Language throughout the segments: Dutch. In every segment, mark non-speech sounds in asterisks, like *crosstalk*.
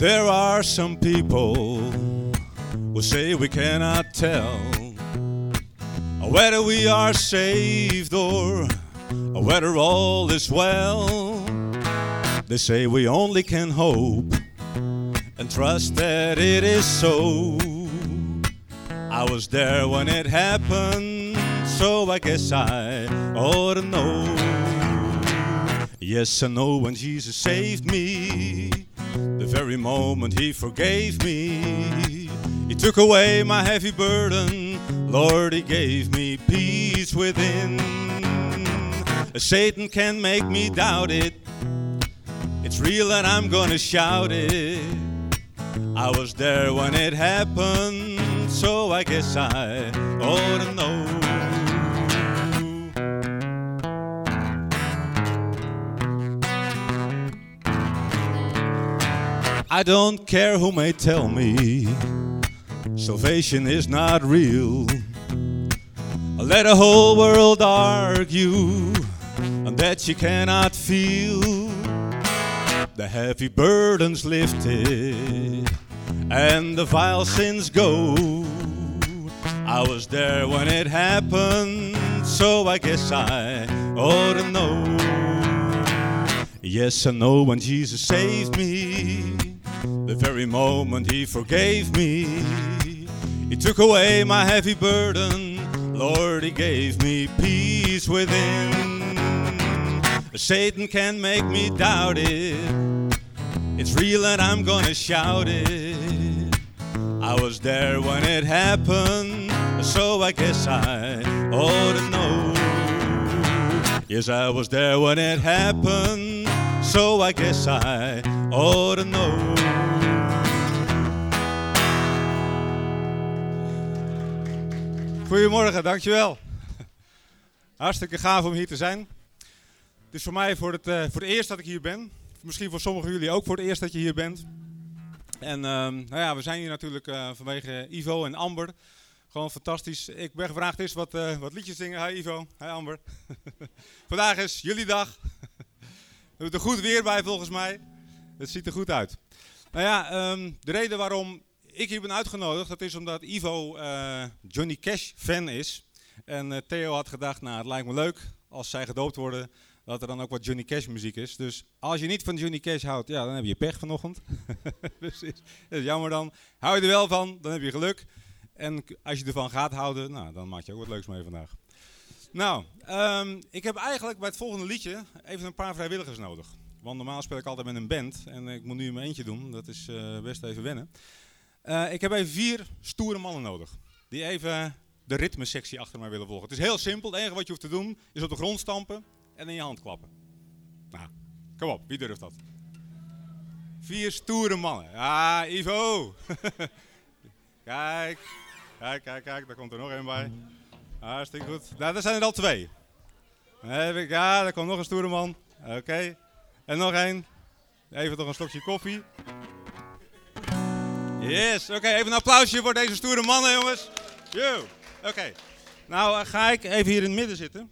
There are some people who say we cannot tell whether we are saved or whether all is well. They say we only can hope and trust that it is so. I was there when it happened, so I guess I ought to know. Yes, I know when Jesus saved me, very moment He forgave me, He took away my heavy burden. Lord, He gave me peace within. Satan can make me doubt it. It's real and I'm gonna shout it. I was there when it happened, so I guess I ought to know. I don't care who may tell me salvation is not real. Let the whole world argue that you cannot feel the heavy burdens lifted and the vile sins go. I was there when it happened, so I guess I ought to know. Yes, I know when Jesus saved me, the very moment He forgave me, He took away my heavy burden. Lord, He gave me peace within. Satan can make me doubt it. It's real and I'm gonna shout it. I was there when it happened, so I guess I ought to know. Yes, I was there when it happened, so I guess I ought to know. Goedemorgen, dankjewel. Hartstikke gaaf om hier te zijn. Het is voor mij voor het, uh, voor het eerst dat ik hier ben. Misschien voor sommigen jullie ook voor het eerst dat je hier bent. En uh, nou ja, we zijn hier natuurlijk uh, vanwege Ivo en Amber. Gewoon fantastisch. Ik ben gevraagd eens wat, uh, wat liedjes zingen. Hi Ivo, hi Amber. *laughs* Vandaag is jullie dag. *laughs* we hebben er goed weer bij volgens mij. Het ziet er goed uit. Nou ja, um, de reden waarom ik hier ben uitgenodigd, dat is omdat Ivo Johnny Cash fan is. En Theo had gedacht, nou het lijkt me leuk als zij gedoopt worden dat er dan ook wat Johnny Cash muziek is. Dus als je niet van Johnny Cash houdt, ja, dan heb je pech vanochtend. *laughs* Dat is jammer dan. Hou je er wel van, dan heb je geluk. En als je ervan gaat houden, nou, dan maak je ook wat leuks mee vandaag. Nou, um, ik heb eigenlijk bij het volgende liedje even een paar vrijwilligers nodig. Want normaal speel ik altijd met een band en ik moet nu in mijn eentje doen. Dat is uh, best even wennen. Uh, ik heb even vier stoere mannen nodig. Die even de ritmesectie achter mij willen volgen. Het is heel simpel. Het enige wat je hoeft te doen is op de grond stampen en in je hand klappen. Nou, kom op, wie durft dat? Vier stoere mannen. Ja, Ivo. *laughs* kijk, kijk, kijk, kijk, daar komt er nog één bij. Hartstikke goed. Nou, daar zijn er al twee. Ja, daar komt nog een stoere man. Oké. En nog één. Even nog een stokje koffie. Yes, oké, even een applausje voor deze stoere mannen, jongens. Oké. Nou, ga ik even hier in het midden zitten.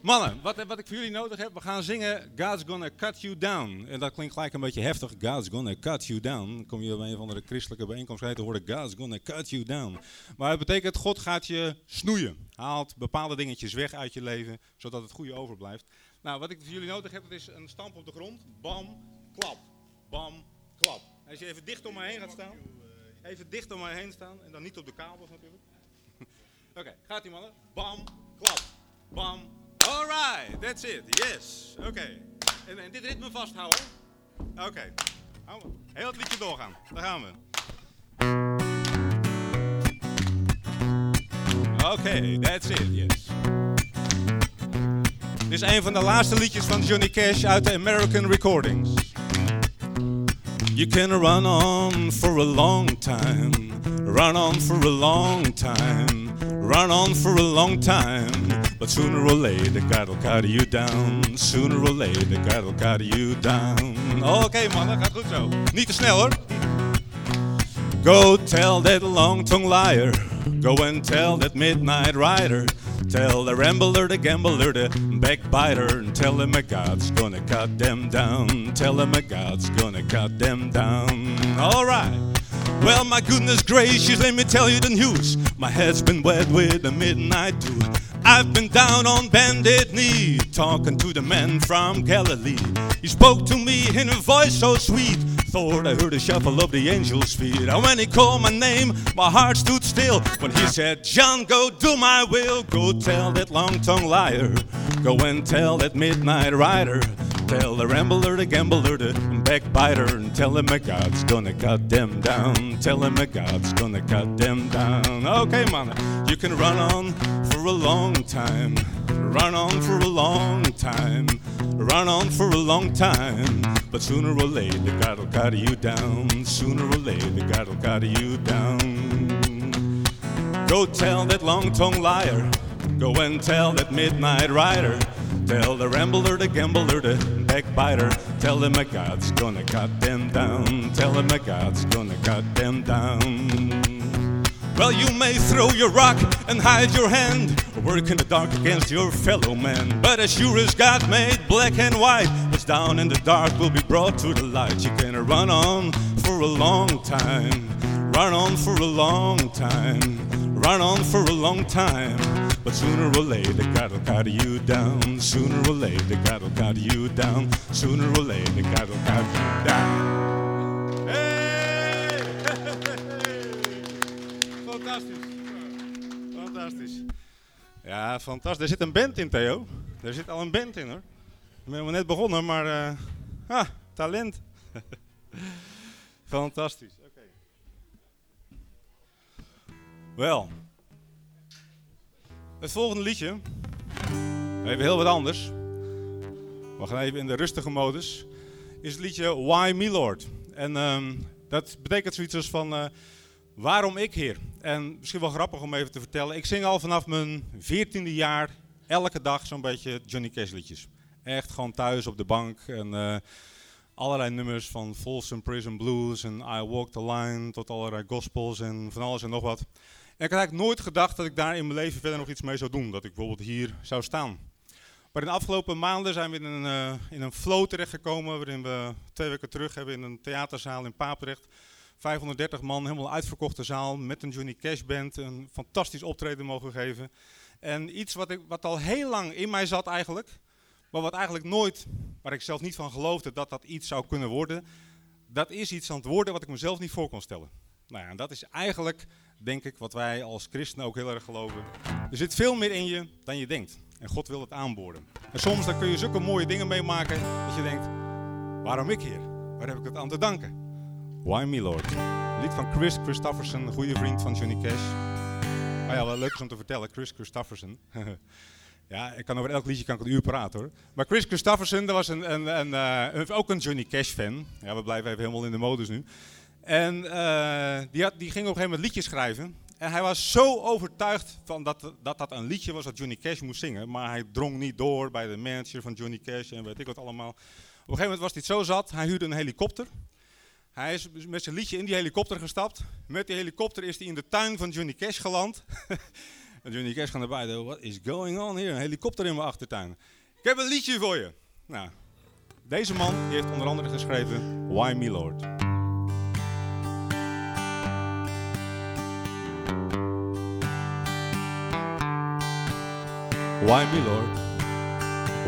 Mannen, wat, wat, ik voor jullie nodig heb, we gaan zingen God's Gonna Cut You Down. En dat klinkt gelijk een beetje heftig, God's Gonna Cut You Down. Kom je bij een van de christelijke bijeenkomsten te horen, God's Gonna Cut You Down. Maar het betekent, God gaat je snoeien. Haalt bepaalde dingetjes weg uit je leven, zodat het goede overblijft. Nou, wat ik voor jullie nodig heb, dat is een stamp op de grond. Bam, klap. Bam. Als je even dicht om mij heen gaat staan. Even dicht om mij heen staan. En dan niet op de kabels natuurlijk. *laughs* Oké, gaat die mannen. Bam, klap. Bam, Alright, that's it. Yes. Oké. En, en, dit ritme vasthouden. Oké. Okay. Heel het liedje doorgaan. Daar gaan we. Oké, that's it. Yes. Dit is een van de laatste liedjes van Johnny Cash uit de American Recordings. You can run on for a long time. Run on for a long time. Run on for a long time. But sooner or later, God'll cut you down. Sooner or later, God'll cut you down. Oké okay, man, dat gaat goed zo. Niet te snel hoor. Go tell that long-tongued liar. Go and tell that midnight rider. Tell the rambler, the gambler, the backbiter, and tell him a God's gonna cut them down. Tell him a God's gonna cut them down. Alright. Well, my goodness gracious, let me tell you the news. My head's been wet with the midnight dew. I've been down on bended knee, talking to the man from Galilee. He spoke to me in a voice so sweet. Thought I heard the shuffle of the angel's feet. And when he called my name, my heart stood still. When he said, John, go do my will. Go tell that long tongued liar. Go and tell that midnight rider. Tell the rambler, the gambler, the backbiter, and tell him a God's gonna cut them down. Tell him a God's gonna cut them down. Okay, man, you can run on for a long time. Run on for a long time. Run on for a long time. But sooner or later, God'll cut you down. Sooner or later, God'll cut you down. Go tell that long tongued liar. Go and tell that midnight rider. Tell the rambler, the gambler, the backbiter. Tell them a God's gonna cut them down. Tell them a God's gonna cut them down. Well, you may throw your rock and hide your hand, or work in the dark against your fellow man. But as sure as God made black and white, what's down in the dark will be brought to the light. You can run on for a long time, run on for a long time, run on for a long time. But sooner or later, God'll cut you down. Sooner or later, God'll cut you down. Sooner or later, God'll cut you down. Hey! *laughs* Fantastisch. Fantastisch. Ja, fantastisch. Er zit een band in, Theo. Er zit al een band in, hoor. We zijn net begonnen, maar... Uh, talent. *laughs* Fantastisch. Oké. Wel. Het volgende liedje. Even heel wat anders. We gaan even in de rustige modus. Is het liedje Why Me Lord. En um, dat betekent zoiets als van... Uh, waarom ik, Heer? En misschien wel grappig om even te vertellen. Ik zing al vanaf mijn veertiende jaar elke dag zo'n beetje Johnny Cash liedjes. Echt gewoon thuis op de bank. En uh, allerlei nummers van Folsom Prison Blues en I Walk the Line tot allerlei gospels en van alles en nog wat. En ik had eigenlijk nooit gedacht dat ik daar in mijn leven verder nog iets mee zou doen. Dat ik bijvoorbeeld hier zou staan. Maar in de afgelopen maanden zijn we in een, uh, in een flow terechtgekomen. Waarin we twee weken terug hebben in een theaterzaal in Papendrecht. 530 man, helemaal uitverkochte zaal. Met een Johnny Cash band. Een fantastisch optreden mogen geven. En iets wat, ik, wat al heel lang in mij zat eigenlijk. Maar wat eigenlijk nooit, waar ik zelf niet van geloofde dat dat iets zou kunnen worden. Dat is iets aan het worden wat ik mezelf niet voor kon stellen. Nou ja, en dat is eigenlijk denk ik, wat wij als christenen ook heel erg geloven. Er zit veel meer in je dan je denkt. En God wil het aanboren. En soms dan kun je zulke mooie dingen meemaken dat je denkt, waarom ik hier? Waar heb ik het aan te danken? Why me Lord? Lied van Chris Christofferson, een goede vriend van Johnny Cash. Ah ja, wel leuk is om te vertellen, Chris Christofferson. *laughs* ja, ik kan over elk liedje kan ik een uur praten hoor. Maar Chris Christofferson, dat was een, een, ook een Johnny Cash fan. Ja, we blijven even helemaal in de modus nu. En uh, die, had, die ging op een gegeven moment liedjes schrijven. En hij was zo overtuigd van dat, dat dat een liedje was dat Johnny Cash moest zingen. Maar hij drong niet door bij de manager van Johnny Cash en weet ik wat allemaal. Op een gegeven moment was hij zo zat, hij huurde een helikopter. Hij is met zijn liedje in die helikopter gestapt. Met die helikopter is hij in de tuin van Johnny Cash geland. *laughs* en Johnny Cash gaat erbij. What is going on here? Een helikopter in mijn achtertuin. Ik heb een liedje voor je. Nou, deze man heeft onder andere geschreven Why Me Lord. Why me, Lord?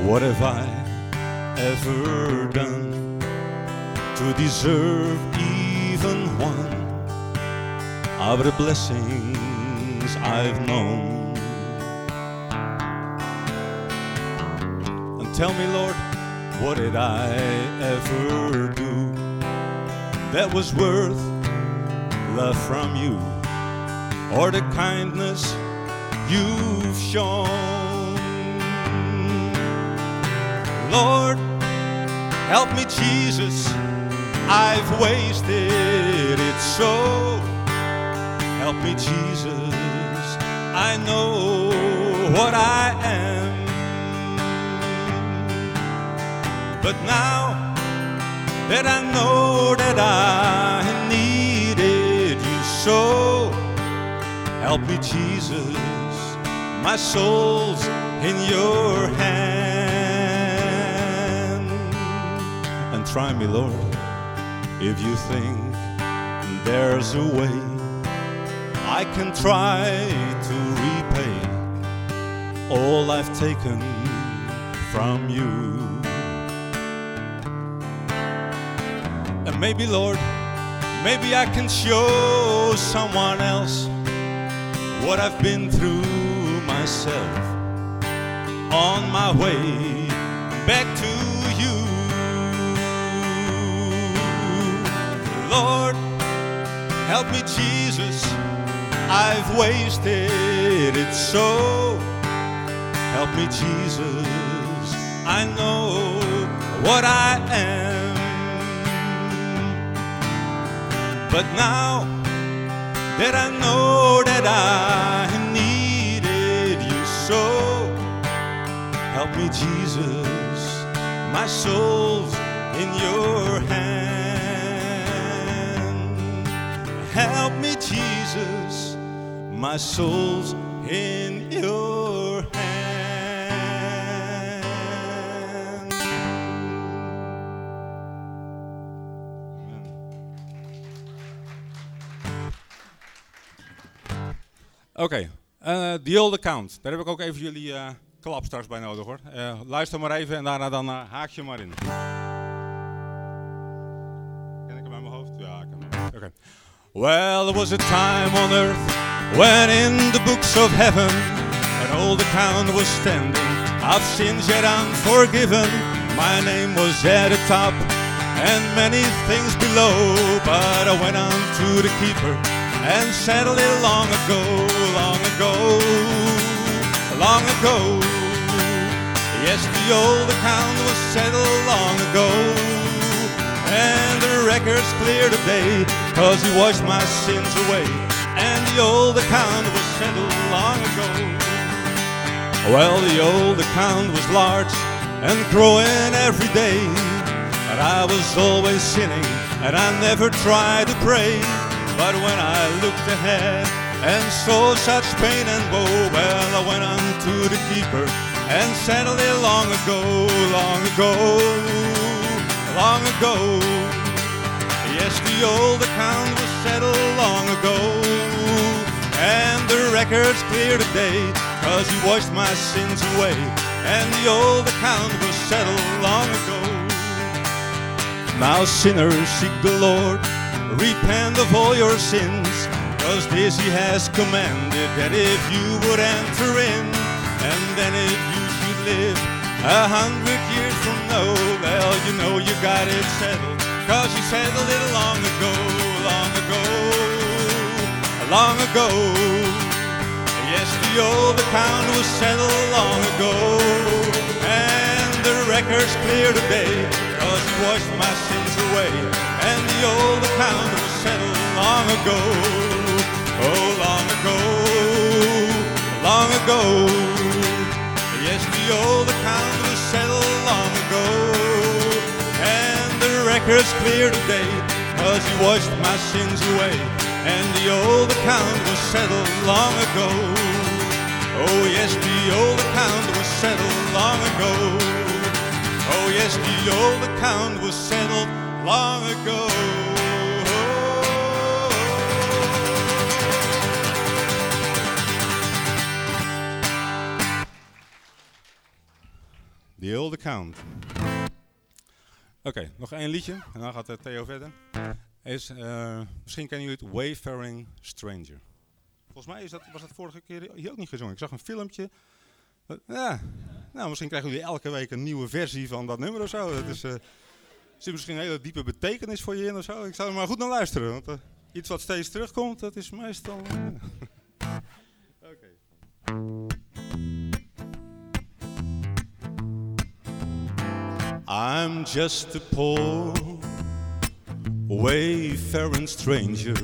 What have I ever done to deserve even one of the blessings I've known? And tell me, Lord, what did I ever do that was worth love from you or the kindness you've shown. Lord, help me, Jesus, I've wasted it so. Help me, Jesus, I know what I am. But now that I know that I needed you so, help me, Jesus my soul's in your hand. Try me, Lord, if you think there's a way I can try to repay all I've taken from you. And maybe, Lord, maybe I can show someone else what I've been through myself on my way back to Lord, help me, Jesus. I've wasted it so. Help me, Jesus. I know what I am. But now that I know that I needed you so, help me, Jesus. My soul's in your hand. Help me, Jesus. My soul's in your hand. Oké, eh, The Old Account. Daar heb ik ook even jullie eh, klap straks bij nodig hoor. Eh, luister maar even en daarna dan haak je maar in. Ken ik hem uit mijn hoofd? Ja, ik hem. Oké. Well, there was a time on earth when in the books of heaven an old account was standing of sins yet unforgiven. My name was at the top and many things below, but I went on to the keeper and settled it long ago, long ago, long ago. Yes, the old account was settled long ago. And the record's clear today, cause he washed my sins away. And the old account was settled long ago. Well, the old account was large and growing every day. But I was always sinning, and I never tried to pray. But when I looked ahead and saw such pain and woe, well, I went on to the keeper and settled it long ago, long ago, long ago. Yes, the old account was settled long ago. And the record's clear today, cause he washed my sins away. And the old account was settled long ago. Now sinners seek the Lord, repent of all your sins, cause this he has commanded that if you would enter in, and then if you should live a hundred years from now, well, you know you got it settled, cause you settled it long ago, long ago, long ago. Yes, the old account was settled long ago, and the record's clear today, cause he washed my sins away, and the old account was settled long ago, oh, long ago, long ago. Yes, the old account was settled record's clear today, cause he washed my sins away, and the old account was settled long ago. Oh, yes, the old account was settled long ago. Oh, yes, the old account was settled long ago. The old account. Oké, nog één liedje en dan gaat eh, Theo verder. Is, eh, misschien kennen jullie het Wayfaring Stranger. Volgens mij is dat, was dat vorige keer hier ook niet gezongen. Ik zag een filmpje. Eh, Ja, nou, misschien krijgen jullie elke week een nieuwe versie van dat nummer of zo. Dat is, zit misschien een hele diepe betekenis voor je in of zo. Ik zou er maar goed naar luisteren. Want iets wat steeds terugkomt, dat is meestal... *laughs* Oké. I'm just a poor wayfaring stranger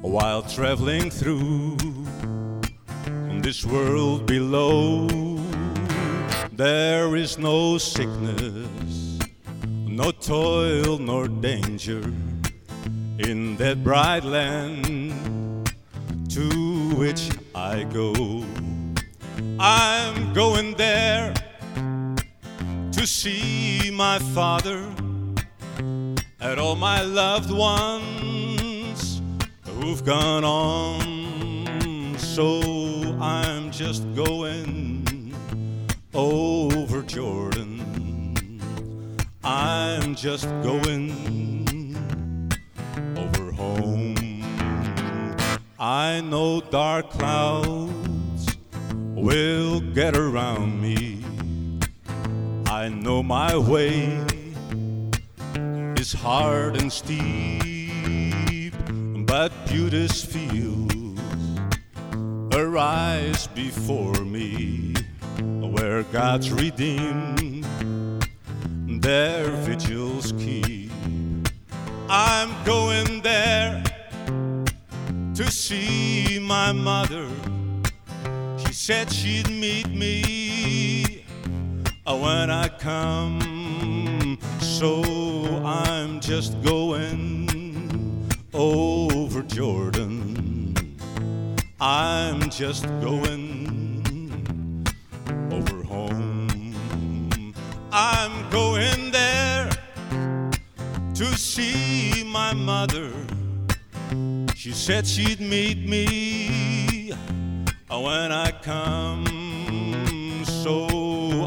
while traveling through this world below. There is no sickness, no toil, nor danger in that bright land to which I go. I'm going there to see my father and all my loved ones who've gone on. So I'm just going over Jordan. I'm just going over home. I know dark clouds will get around me. I know my way is hard and steep, but beauty's fields arise before me, where God's redeemed their vigils keep. I'm going there to see my mother. She said she'd meet me Oh, when I come. So I'm just going over Jordan. I'm just going over home. I'm going there to see my mother. She said she'd meet me oh, when I come. So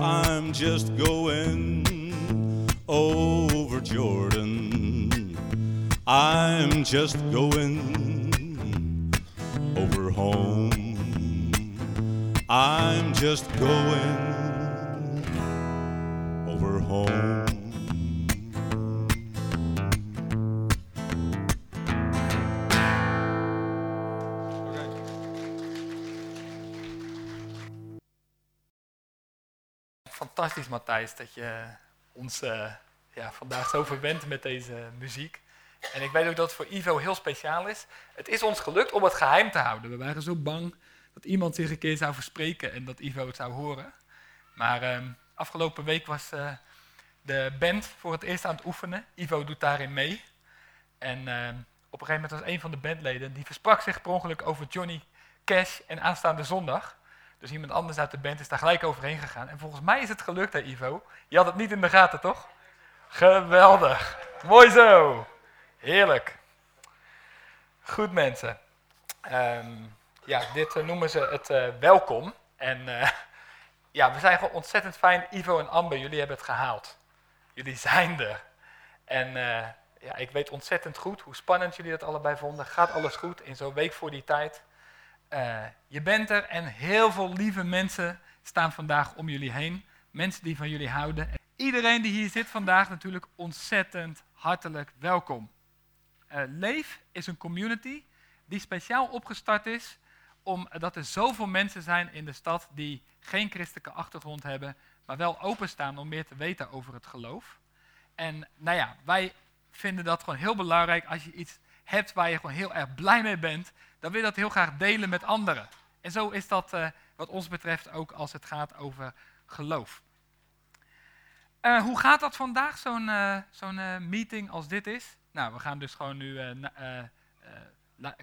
I'm just going over Jordan. I'm just going over home. I'm just going Fantastisch, Matthijs, dat je ons uh, ja, vandaag zo verbindt met deze muziek. En ik weet ook dat het voor Ivo heel speciaal is. Het is ons gelukt om het geheim te houden. We waren zo bang dat iemand zich een keer zou verspreken en dat Ivo het zou horen. Maar uh, afgelopen week was uh, de band voor het eerst aan het oefenen. Ivo doet daarin mee. En ehm, op een gegeven moment was een van de bandleden, die versprak zich per ongeluk over Johnny Cash en aanstaande zondag. Dus iemand anders uit de band is daar gelijk overheen gegaan. En volgens mij is het gelukt, hè Ivo? Je had het niet in de gaten, toch? Geweldig. Mooi zo. Heerlijk. Goed mensen. Ehm, ja, dit uh, noemen ze het uh, welkom. En uh, *laughs* ja, we zijn gewoon ontzettend fijn. Ivo en Amber, jullie hebben het gehaald. Jullie zijn er. En ja, ik weet ontzettend goed hoe spannend jullie dat allebei vonden. Gaat alles goed in zo'n week voor die tijd? Uh, je bent er en heel veel lieve mensen staan vandaag om jullie heen. Mensen die van jullie houden. Iedereen die hier zit vandaag natuurlijk ontzettend hartelijk welkom. Uh, Leef is een community die speciaal opgestart is omdat er zoveel mensen zijn in de stad die geen christelijke achtergrond hebben, maar wel openstaan om meer te weten over het geloof. En nou ja, wij vinden dat gewoon heel belangrijk als je iets hebt waar je gewoon heel erg blij mee bent, dan wil je dat heel graag delen met anderen. En zo is dat uh, wat ons betreft ook als het gaat over geloof. Uh, hoe gaat dat vandaag, zo'n uh, meeting als dit is? Nou, we gaan dus gewoon nu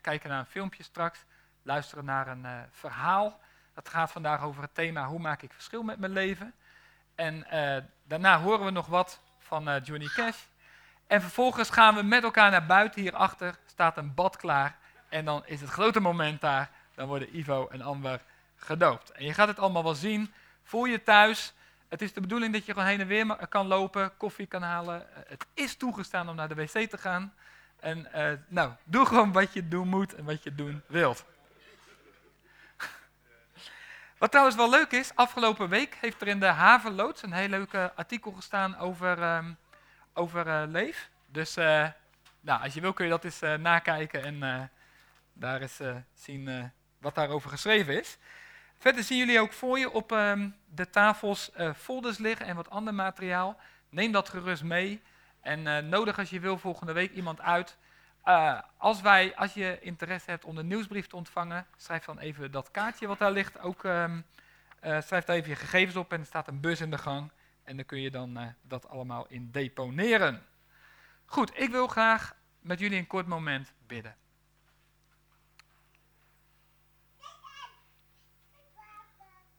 kijken naar een filmpje straks, luisteren naar een verhaal. Dat gaat vandaag over het thema hoe maak ik verschil met mijn leven. En daarna horen we nog wat van Johnny Cash. En vervolgens gaan we met elkaar naar buiten. Hierachter staat een bad klaar. En dan is het grote moment daar. Dan worden Ivo en Amber gedoopt. En je gaat het allemaal wel zien. Voel je thuis. Het is de bedoeling dat je gewoon heen en weer kan lopen, koffie kan halen. Het is toegestaan om naar de wc te gaan. En uh, nou, doe gewoon wat je doen moet en wat je doen wilt. *laughs* Wat trouwens wel leuk is, afgelopen week heeft er in de Havenloods een heel leuk artikel gestaan over, um, over uh, Leef. Dus uh, nou, als je wil kun je dat eens nakijken en daar eens zien wat daarover geschreven is. Verder zien jullie ook voor je op um, de tafels folders liggen en wat ander materiaal. Neem dat gerust mee. En nodig als je wil volgende week iemand uit. Als, wij, als je interesse hebt om de nieuwsbrief te ontvangen, schrijf dan even dat kaartje wat daar ligt. Ook, um, schrijf daar even je gegevens op en er staat een bus in de gang. En dan kun je dan dat allemaal in deponeren. Goed, ik wil graag met jullie een kort moment bidden.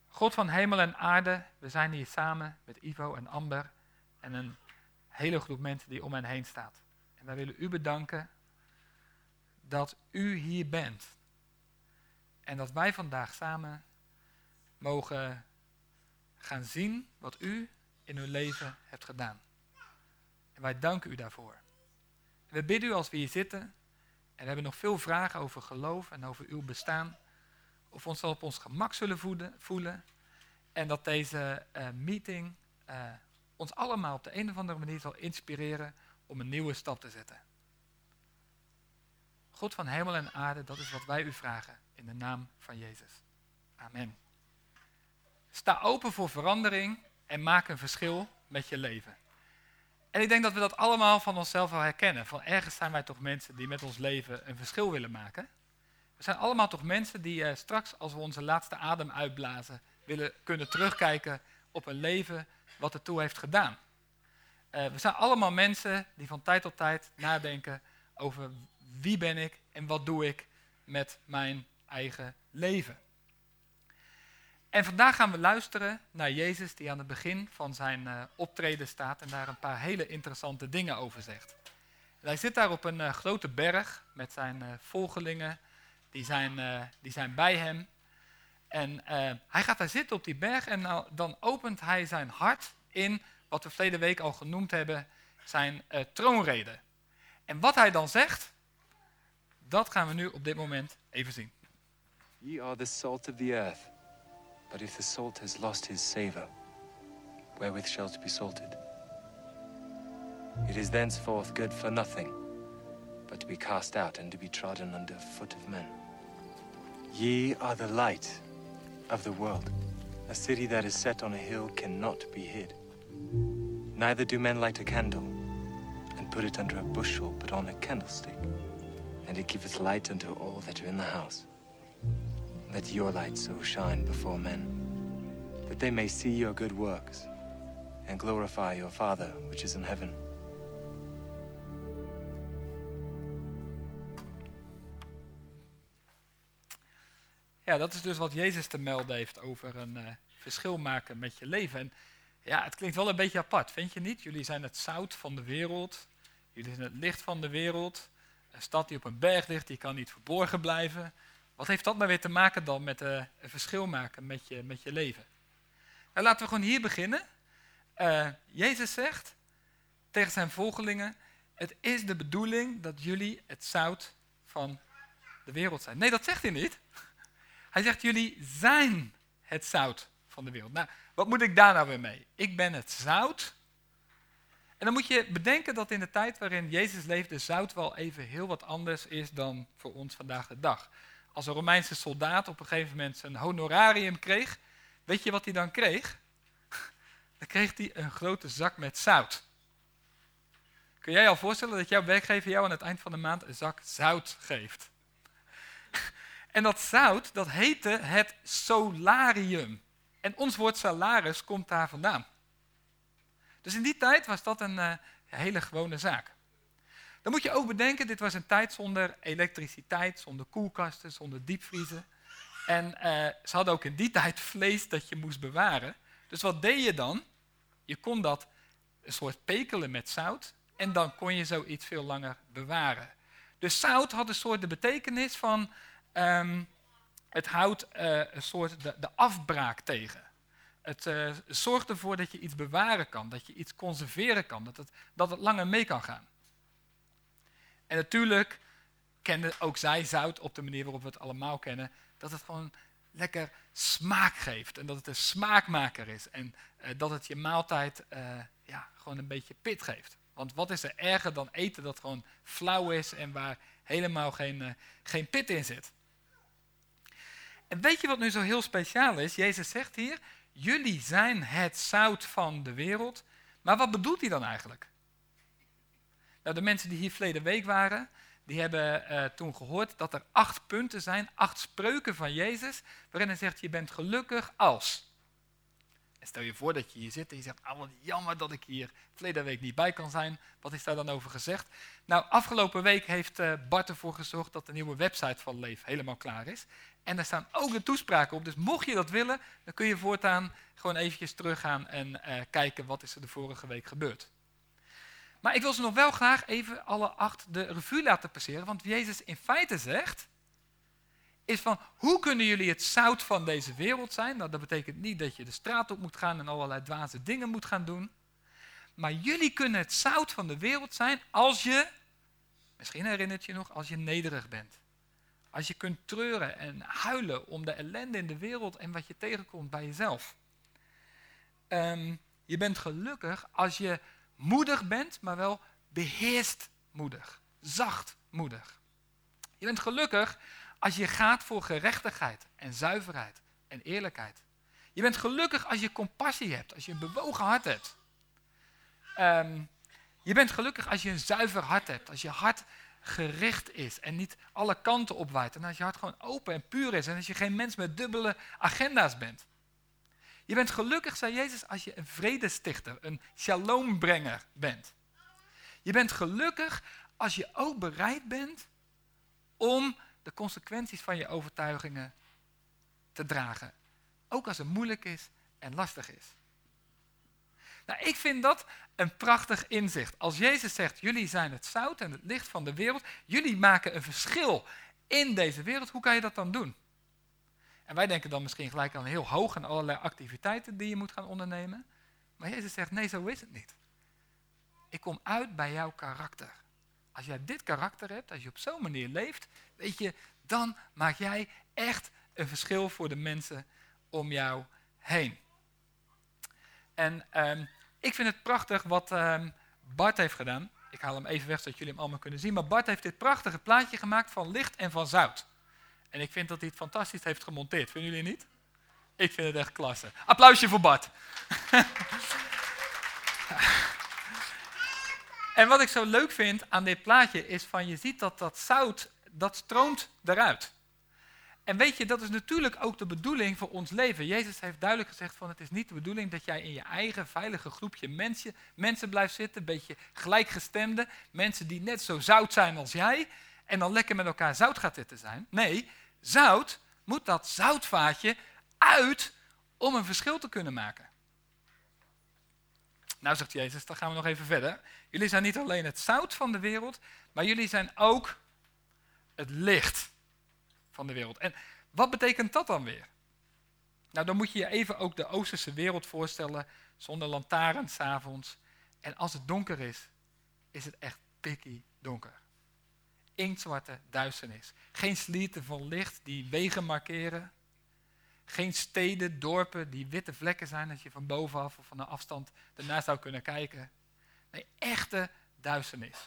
God van hemel en aarde, we zijn hier samen met Ivo en Amber en een hele groep mensen die om hen heen staat. En wij willen u bedanken dat u hier bent. En dat wij vandaag samen mogen gaan zien wat u in uw leven hebt gedaan. En wij danken u daarvoor. we bidden u als we hier zitten, en we hebben nog veel vragen over geloof en over uw bestaan, of we ons op ons gemak zullen voelen. En dat deze uh, meeting uh, ons allemaal op de een of andere manier zal inspireren om een nieuwe stap te zetten. God van hemel en aarde, dat is wat wij u vragen in de naam van Jezus. Amen. Sta open voor verandering en maak een verschil met je leven. En ik denk dat we dat allemaal van onszelf wel herkennen. Van ergens zijn wij toch mensen die met ons leven een verschil willen maken. We zijn allemaal toch mensen die uh, straks, als we onze laatste adem uitblazen, willen kunnen terugkijken op een leven wat ertoe heeft gedaan. Uh, we zijn allemaal mensen die van tijd tot tijd nadenken over wie ben ik en wat doe ik met mijn eigen leven. En vandaag gaan we luisteren naar Jezus die aan het begin van zijn uh, optreden staat en daar een paar hele interessante dingen over zegt. Hij zit daar op een uh, grote berg met zijn uh, volgelingen, die zijn, die zijn bij hem. En hij gaat daar zitten op die berg en nou, dan opent hij zijn hart in wat we verleden week al genoemd hebben, zijn troonrede. En wat hij dan zegt, dat gaan we nu op dit moment even zien. Ye are the salt of the earth. But if the salt has lost his savour, wherewith shall it be salted? It is thenceforth good for nothing, but to be cast out and to be trodden under foot of men. Ye are the light of the world. A city that is set on a hill cannot be hid. Neither do men light a candle and put it under a bushel, but on a candlestick, and it giveth light unto all that are in the house. Let your light so shine before men, that they may see your good works and glorify your Father which is in heaven. Ja, dat is dus wat Jezus te melden heeft over een uh, verschil maken met je leven. En ja, het klinkt wel een beetje apart, vind je niet? Jullie zijn het zout van de wereld. Jullie zijn het licht van de wereld. Een stad die op een berg ligt, die kan niet verborgen blijven. Wat heeft dat nou weer te maken dan met uh, een verschil maken met je, met je leven? Nou, laten we gewoon hier beginnen. Uh, Jezus zegt tegen zijn volgelingen: Het is de bedoeling dat jullie het zout van de wereld zijn. Nee, dat zegt hij niet. *laughs* Hij zegt: Jullie zijn het zout van de wereld. Nou, wat moet ik daar nou weer mee? Ik ben het zout. En dan moet je bedenken dat in de tijd waarin Jezus leefde, zout wel even heel wat anders is dan voor ons vandaag de dag als een Romeinse soldaat op een gegeven moment zijn honorarium kreeg, weet je wat hij dan kreeg? *laughs* Dan kreeg hij een grote zak met zout. Kun jij je al voorstellen dat jouw werkgever jou aan het eind van de maand een zak zout geeft? *laughs* En dat zout, dat heette het solarium. En ons woord salaris komt daar vandaan. Dus in die tijd was dat een uh, hele gewone zaak. Dan moet je ook bedenken, dit was een tijd zonder elektriciteit, zonder koelkasten, zonder diepvriezen. En uh, ze hadden ook in die tijd vlees dat je moest bewaren. Dus wat deed je dan? Je kon dat een soort pekelen met zout en dan kon je zoiets veel langer bewaren. Dus zout had een soort de betekenis van um, het houdt uh, een soort de, afbraak tegen. Het uh, zorgt ervoor dat je iets bewaren kan, dat je iets conserveren kan, dat het, dat het langer mee kan gaan. En natuurlijk kenden ook zij zout op de manier waarop we het allemaal kennen. Dat het gewoon lekker smaak geeft. En dat het een smaakmaker is. En uh, dat het je maaltijd uh, ja, gewoon een beetje pit geeft. Want wat is er erger dan eten dat gewoon flauw is en waar helemaal geen, uh, geen pit in zit? En weet je wat nu zo heel speciaal is? Jezus zegt hier, jullie zijn het zout van de wereld. Maar wat bedoelt hij dan eigenlijk? Nou, de mensen die hier verleden week waren, die hebben uh, toen gehoord dat er acht punten zijn, acht spreuken van Jezus, waarin hij zegt, je bent gelukkig als. En stel je voor dat je hier zit en je zegt, ah wat jammer dat ik hier verleden week niet bij kan zijn. Wat is daar dan over gezegd? Nou, afgelopen week heeft uh, Bart ervoor gezorgd dat de nieuwe website van Leef helemaal klaar is. En daar staan ook de toespraken op. Dus mocht je dat willen, dan kun je voortaan gewoon eventjes teruggaan en uh, kijken wat is er de vorige week gebeurd. Maar ik wil ze nog wel graag even alle acht de revue laten passeren. Want Jezus in feite zegt, is van hoe kunnen jullie het zout van deze wereld zijn? Nou, dat betekent niet dat je de straat op moet gaan en allerlei dwaze dingen moet gaan doen. Maar jullie kunnen het zout van de wereld zijn als je, misschien herinnert je nog, als je nederig bent. Als je kunt treuren en huilen om de ellende in de wereld en wat je tegenkomt bij jezelf. Ehm, je bent gelukkig als je moedig bent, maar wel beheerst moedig, zacht moedig. Je bent gelukkig als je gaat voor gerechtigheid en zuiverheid en eerlijkheid. Je bent gelukkig als je compassie hebt, als je een bewogen hart hebt. Ehm, je bent gelukkig als je een zuiver hart hebt, als je hart gericht is en niet alle kanten opwaait. En als je hart gewoon open en puur is en als je geen mens met dubbele agenda's bent. Je bent gelukkig, zei Jezus, als je een vredestichter, een shaloombrenger bent. Je bent gelukkig als je ook bereid bent om de consequenties van je overtuigingen te dragen. Ook als het moeilijk is en lastig is. Nou, ik vind dat een prachtig inzicht. Als Jezus zegt, jullie zijn het zout en het licht van de wereld, jullie maken een verschil in deze wereld, hoe kan je dat dan doen? En wij denken dan misschien gelijk aan heel hoog en allerlei activiteiten die je moet gaan ondernemen. Maar Jezus zegt, nee, zo is het niet. Ik kom uit bij jouw karakter. Als jij dit karakter hebt, als je op zo'n manier leeft, weet je, dan maak jij echt een verschil voor de mensen om jou heen. En ehm, ik vind het prachtig wat um, Bart heeft gedaan. Ik haal hem even weg zodat jullie hem allemaal kunnen zien. Maar Bart heeft dit prachtige plaatje gemaakt van licht en van zout. En ik vind dat hij het fantastisch heeft gemonteerd. Vinden jullie niet? Ik vind het echt klasse. Applausje voor Bart. *laughs* en wat ik zo leuk vind aan dit plaatje is van je ziet dat dat zout, dat stroomt eruit. En weet je, dat is natuurlijk ook de bedoeling voor ons leven. Jezus heeft duidelijk gezegd van het is niet de bedoeling dat jij in je eigen veilige groepje mensen, mensen blijft zitten, een beetje gelijkgestemde, mensen die net zo zout zijn als jij, en dan lekker met elkaar zout gaat zitten zijn. Nee, zout moet dat zoutvaatje uit om een verschil te kunnen maken. Nou, zegt Jezus, dan gaan we nog even verder. Jullie zijn niet alleen het zout van de wereld, maar jullie zijn ook het licht van de wereld. En wat betekent dat dan weer? Nou, dan moet je je even ook de Oosterse wereld voorstellen, zonder lantaarns s'avonds. En als het donker is, is het echt pikkie donker. Inktzwarte duisternis. Geen slieten van licht die wegen markeren. Geen steden, dorpen die witte vlekken zijn als je van bovenaf of van een afstand ernaar zou kunnen kijken. Nee, echte duisternis.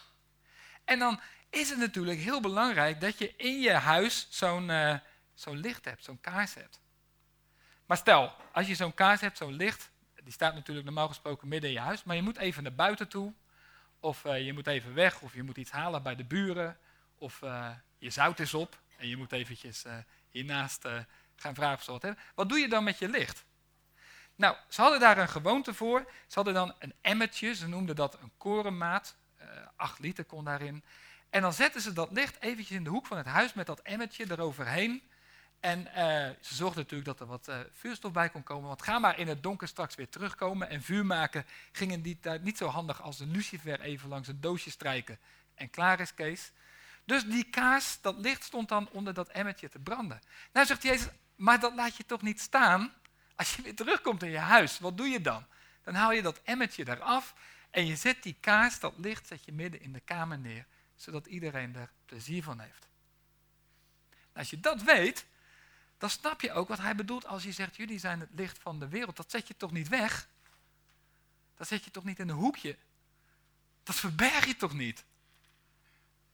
En dan is het natuurlijk heel belangrijk dat je in je huis zo'n uh, zo'n licht hebt, zo'n kaars hebt. Maar stel, als je zo'n kaars hebt, zo'n licht, die staat natuurlijk normaal gesproken midden in je huis, maar je moet even naar buiten toe, of uh, je moet even weg, of je moet iets halen bij de buren, of uh, je zout is op en je moet eventjes hiernaast gaan vragen of ze wat hebben. Wat doe je dan met je licht? Nou, ze hadden daar een gewoonte voor. Ze hadden dan een emmertje, ze noemden dat een korenmaat. acht liter kon daarin. En dan zetten ze dat licht eventjes in de hoek van het huis met dat emmertje eroverheen. En ze zorgden natuurlijk dat er wat vuurstof bij kon komen. Want ga maar in het donker straks weer terugkomen. En vuur maken ging in die tijd niet zo handig als een lucifer even langs een doosje strijken. En klaar is Kees. Dus die kaars, dat licht stond dan onder dat emmertje te branden. Nou zegt Jezus, maar dat laat je toch niet staan als je weer terugkomt in je huis. Wat doe je dan? Dan haal je dat emmertje eraf en je zet die kaars, dat licht, zet je midden in de kamer neer zodat iedereen er plezier van heeft. als je dat weet, dan snap je ook wat hij bedoelt als je zegt, jullie zijn het licht van de wereld. Dat zet je toch niet weg? Dat zet je toch niet in een hoekje? Dat verberg je toch niet?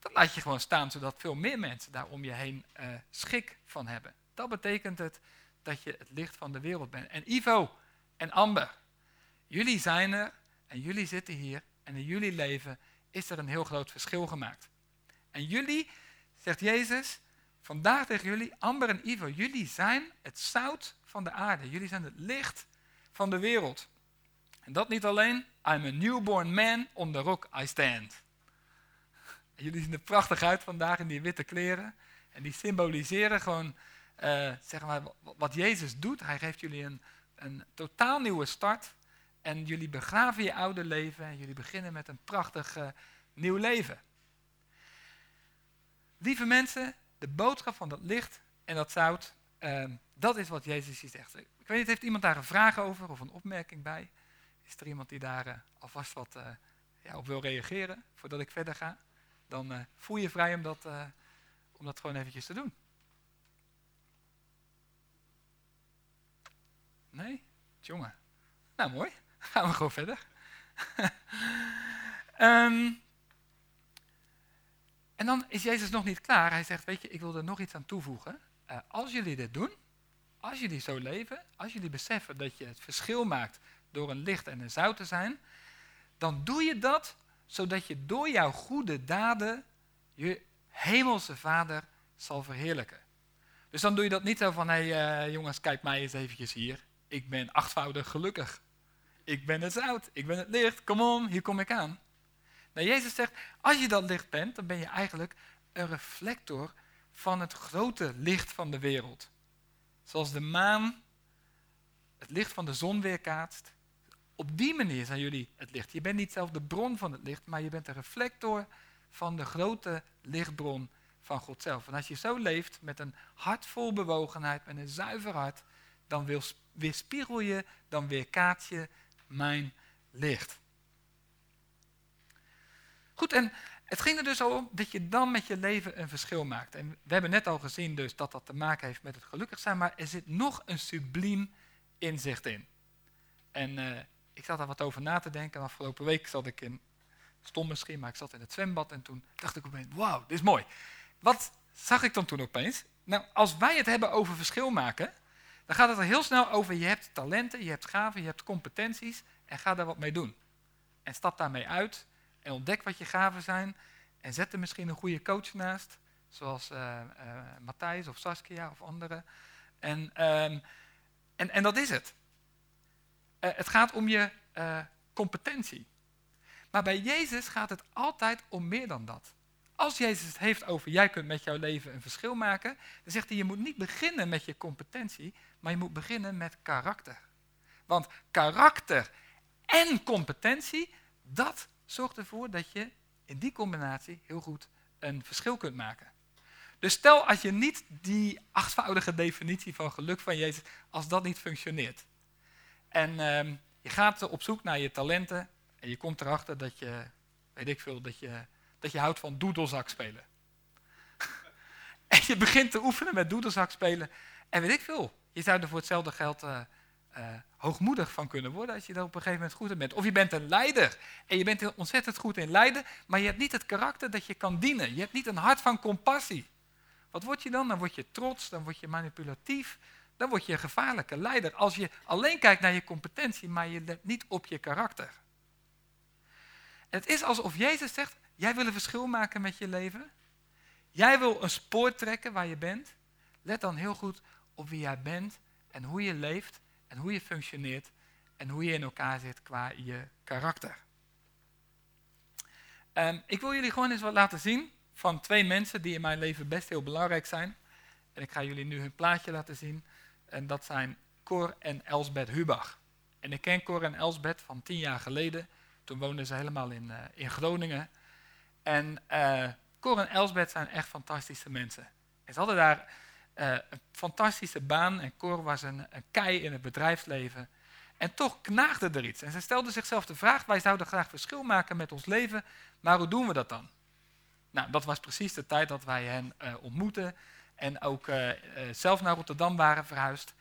Dat laat je gewoon staan, zodat veel meer mensen daar om je heen uh, schik van hebben. Dat betekent het dat je het licht van de wereld bent. En Ivo en Amber, jullie zijn er en jullie zitten hier en in jullie leven is er een heel groot verschil gemaakt. En jullie, zegt Jezus, vandaag tegen jullie, Amber en Ivo, jullie zijn het zout van de aarde. Jullie zijn het licht van de wereld. En dat niet alleen. I'm a newborn man, on the rock I stand. Jullie zien er prachtig uit vandaag in die witte kleren. En die symboliseren gewoon uh, zeg maar, wat Jezus doet. Hij geeft jullie een, een totaal nieuwe start. En jullie begraven je oude leven en jullie beginnen met een prachtig uh, nieuw leven. Lieve mensen, de boodschap van dat licht en dat zout, uh, dat is wat Jezus hier zegt. Ik weet niet, heeft iemand daar een vraag over of een opmerking bij? Is er iemand die daar uh, alvast wat ja, op wil reageren voordat ik verder ga? Dan voel je vrij om dat, om dat gewoon eventjes te doen. Nee? Jongen. Nou, mooi. *laughs* Gaan we gewoon verder. um, *laughs* en dan is Jezus nog niet klaar. Hij zegt, weet je, ik wil er nog iets aan toevoegen. Uh, als jullie dit doen, als jullie zo leven, als jullie beseffen dat je het verschil maakt door een licht en een zout te zijn, dan doe je dat zodat je door jouw goede daden je hemelse vader zal verheerlijken. Dus dan doe je dat niet zo van, hé hey, uh, jongens, kijk mij eens eventjes hier. Ik ben achtvoudig gelukkig. Ik ben het zout, ik ben het licht, kom on, hier kom ik aan. Nou, Jezus zegt, als je dat licht bent, dan ben je eigenlijk een reflector van het grote licht van de wereld. Zoals de maan het licht van de zon weerkaatst. Op die manier zijn jullie het licht. Je bent niet zelf de bron van het licht, maar je bent de reflector van de grote lichtbron van God zelf. En als je zo leeft met een hart vol bewogenheid, met een zuiver hart, dan weerspiegel je, dan weerkaats je mijn licht. Goed, en het ging er dus om dat je dan met je leven een verschil maakt. En we hebben net al gezien dus dat dat te maken heeft met het gelukkig zijn, maar er zit nog een subliem inzicht in. En uh, ik zat daar wat over na te denken. Afgelopen week zat ik in, stom misschien, maar ik zat in het zwembad en toen dacht ik opeens, wauw, dit is mooi. Wat zag ik dan toen opeens? Nou, als wij het hebben over verschil maken, dan gaat het er heel snel over je hebt talenten, je hebt gaven, je hebt competenties en ga daar wat mee doen. En stap daarmee uit en ontdek wat je gaven zijn. En zet er misschien een goede coach naast. Zoals uh, uh, Matthijs of Saskia of anderen. En, um, en, en dat is het. Uh, het gaat om je competentie. Maar bij Jezus gaat het altijd om meer dan dat. Als Jezus het heeft over jij kunt met jouw leven een verschil maken, dan zegt hij je moet niet beginnen met je competentie, maar je moet beginnen met karakter. Want karakter en competentie, dat zorgt ervoor dat je in die combinatie heel goed een verschil kunt maken. Dus stel als je niet die achtvoudige definitie van geluk van Jezus, als dat niet functioneert. En uh, je gaat op zoek naar je talenten en je komt erachter dat je, weet ik veel, dat je, dat je houdt van doedelzak spelen. *laughs* en je begint te oefenen met doedelzak spelen en weet ik veel. Je zou er voor hetzelfde geld uh, uh, hoogmoedig van kunnen worden als je daar op een gegeven moment goed in bent. Of je bent een leider en je bent ontzettend goed in leiden, maar je hebt niet het karakter dat je kan dienen. Je hebt niet een hart van compassie. Wat word je dan? Dan word je trots, dan word je manipulatief, dan word je een gevaarlijke leider. Als je alleen kijkt naar je competentie, maar je let niet op je karakter. het is alsof Jezus zegt, jij wil een verschil maken met je leven. Jij wil een spoor trekken waar je bent. Let dan heel goed op wie jij bent en hoe je leeft en hoe je functioneert en hoe je in elkaar zit qua je karakter. Um, ik wil jullie gewoon eens wat laten zien van twee mensen die in mijn leven best heel belangrijk zijn. En ik ga jullie nu hun plaatje laten zien. En dat zijn Cor en Elsbeth Hubach. En ik ken Cor en Elsbeth van tien jaar geleden. Toen woonden ze helemaal in, uh, in Groningen. En uh, Cor en Elsbeth zijn echt fantastische mensen. En ze hadden daar uh, een fantastische baan en Cor was een, kei in het bedrijfsleven. En toch knaagde er iets. En ze stelde zichzelf de vraag, wij zouden graag verschil maken met ons leven, maar hoe doen we dat dan? Nou, dat was precies de tijd dat wij hen uh, ontmoetten en ook uh, zelf naar Rotterdam waren verhuisd.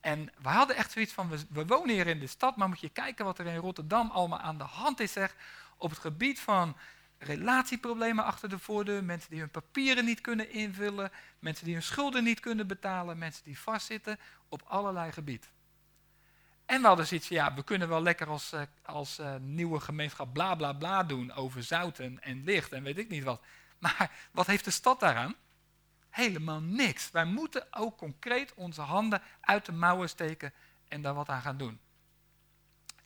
En we hadden echt zoiets van, we, wonen hier in de stad, maar moet je kijken wat er in Rotterdam allemaal aan de hand is zeg, op het gebied van relatieproblemen achter de voordeur, mensen die hun papieren niet kunnen invullen, mensen die hun schulden niet kunnen betalen, mensen die vastzitten op allerlei gebied. En we hadden zoiets ja, we kunnen wel lekker als, uh, als nieuwe gemeenschap bla bla bla doen over zouten en licht en weet ik niet wat. Maar wat heeft de stad daaraan? Helemaal niks. Wij moeten ook concreet onze handen uit de mouwen steken en daar wat aan gaan doen.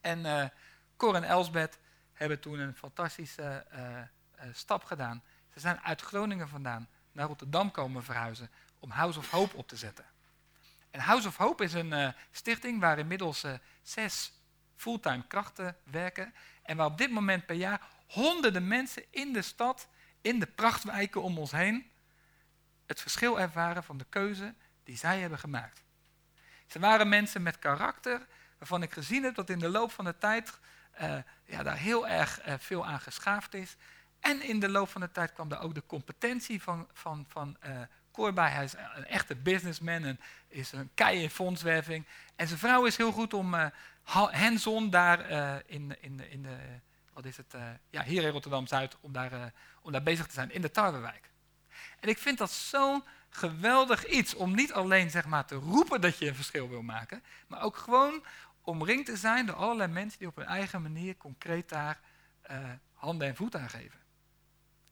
En uh, Cor en Elsbeth hebben toen een fantastische uh, stap gedaan. Ze zijn uit Groningen vandaan naar Rotterdam komen verhuizen om House of Hope op te zetten. En House of Hope is een stichting waar inmiddels zes fulltime krachten werken. En waar op dit moment per jaar honderden mensen in de stad, in de prachtwijken om ons heen, het verschil ervaren van de keuze die zij hebben gemaakt. Ze waren mensen met karakter, waarvan ik gezien heb dat in de loop van de tijd uh, ja, daar heel erg uh, veel aan geschaafd is. En in de loop van de tijd kwam er ook de competentie van, van, van uh, bij. Hij is een echte businessman en is een kei in fondswerving. En zijn vrouw is heel goed om hands-on daar in, in, in de, wat is het, ja, hier in Rotterdam-Zuid, om, daar, om daar bezig te zijn, in de Tarwewijk. En ik vind dat zo'n geweldig iets om niet alleen zeg maar, te roepen dat je een verschil wil maken, maar ook gewoon omringd te zijn door allerlei mensen die op hun eigen manier concreet daar uh, handen en voeten aan geven.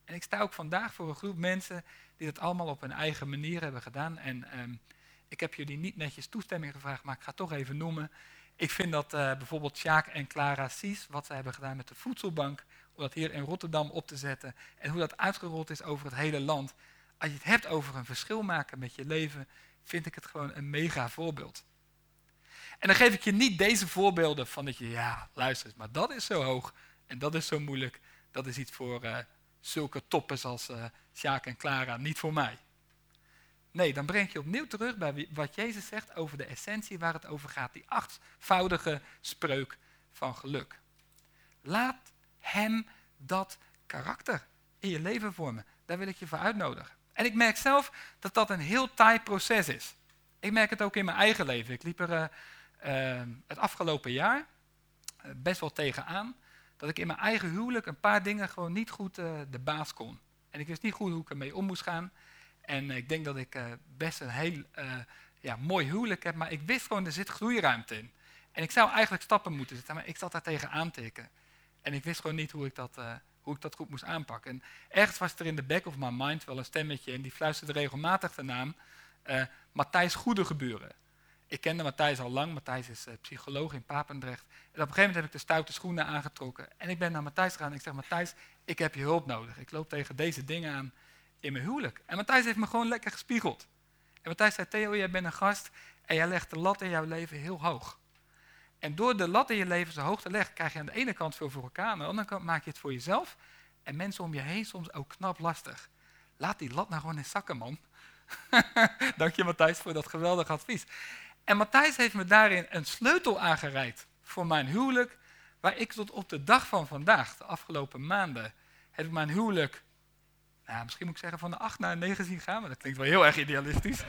En ik sta ook vandaag voor een groep mensen die dat allemaal op hun eigen manier hebben gedaan. En um, ik heb jullie niet netjes toestemming gevraagd, maar ik ga het toch even noemen. Ik vind dat uh, bijvoorbeeld Sjaak en Clara Sies, wat zij hebben gedaan met de voedselbank, om dat hier in Rotterdam op te zetten en hoe dat uitgerold is over het hele land, als je het hebt over een verschil maken met je leven, vind ik het gewoon een mega voorbeeld. En dan geef ik je niet deze voorbeelden van dat je, ja, luister maar dat is zo hoog en dat is zo moeilijk. Dat is iets voor uh, zulke toppers als uh, Sjaak en Clara, niet voor mij. Nee, dan breng je opnieuw terug bij wat Jezus zegt over de essentie waar het over gaat. Die achtvoudige spreuk van geluk. Laat hem dat karakter in je leven vormen. Daar wil ik je voor uitnodigen. En ik merk zelf dat dat een heel taai proces is. Ik merk het ook in mijn eigen leven. Ik liep er uh, uh, het afgelopen jaar uh, best wel tegenaan dat ik in mijn eigen huwelijk een paar dingen gewoon niet goed de baas kon. En ik wist niet goed hoe ik ermee om moest gaan. En ik denk dat ik best een heel ja, mooi huwelijk heb, maar ik wist gewoon, er zit groeiruimte in. En ik zou eigenlijk stappen moeten zetten, maar ik zat daar tegen aantikken. En ik wist gewoon niet hoe ik dat hoe ik dat goed moest aanpakken. En ergens was er in de back of my mind wel een stemmetje en die fluisterde regelmatig de naam uh, Matthijs Goedegeburen. Ik kende Matthijs al lang, Matthijs is uh, psycholoog in Papendrecht. En op een gegeven moment heb ik de stoute schoenen aangetrokken en ik ben naar Matthijs gegaan en ik zeg, Matthijs, ik heb je hulp nodig. Ik loop tegen deze dingen aan in mijn huwelijk. En Matthijs heeft me gewoon lekker gespiegeld. En Matthijs zei, Theo, jij bent een gast en jij legt de lat in jouw leven heel hoog. En door de lat in je leven zo hoog te leggen, krijg je aan de ene kant veel voor elkaar, aan de andere kant maak je het voor jezelf en mensen om je heen soms ook knap lastig. Laat die lat nou gewoon in zakken, man. *laughs* Dank je, Matthijs, voor dat geweldige advies. En Matthijs heeft me daarin een sleutel aangereikt voor mijn huwelijk, waar ik tot op de dag van vandaag, de afgelopen maanden, heb ik mijn huwelijk, nou, misschien moet ik zeggen van de 8 naar 9 zien gaan, maar dat klinkt wel heel erg idealistisch.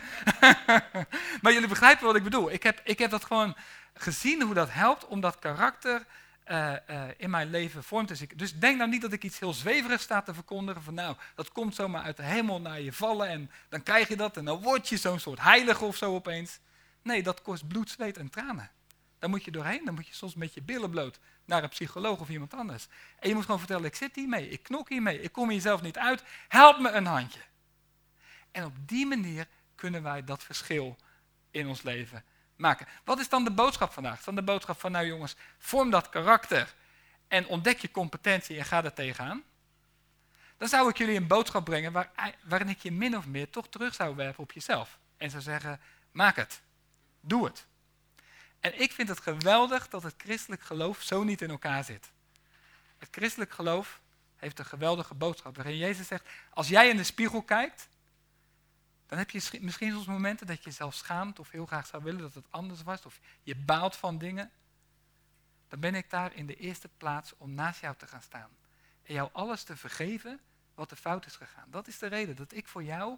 *laughs* maar jullie begrijpen wat ik bedoel. Ik heb, ik heb dat gewoon gezien hoe dat helpt om dat karakter uh, uh, in mijn leven vorm te zien. Dus denk nou niet dat ik iets heel zweverigs sta te verkondigen. Van nou, dat komt zomaar uit de hemel naar je vallen en dan krijg je dat en dan word je zo'n soort heilige of zo opeens. Nee, dat kost bloed, zweet en tranen. Daar moet je doorheen, dan moet je soms met je billen bloot naar een psycholoog of iemand anders. En je moet gewoon vertellen, ik zit hiermee, ik knok hiermee, ik kom hier zelf niet uit, help me een handje. En op die manier kunnen wij dat verschil in ons leven Wat is dan de boodschap vandaag? Dan de boodschap van, nou jongens, vorm dat karakter en ontdek je competentie en ga er tegenaan. Dan zou ik jullie een boodschap brengen waar, waarin ik je min of meer toch terug zou werpen op jezelf. En zou zeggen, maak het. Doe het. En ik vind het geweldig dat het christelijk geloof zo niet in elkaar zit. Het christelijk geloof heeft een geweldige boodschap waarin Jezus zegt, als jij in de spiegel kijkt, dan heb je misschien soms momenten dat je zelf schaamt of heel graag zou willen dat het anders was. Of je baalt van dingen. Dan ben ik daar in de eerste plaats om naast jou te gaan staan. En jou alles te vergeven wat er fout is gegaan. Dat is de reden dat ik voor jou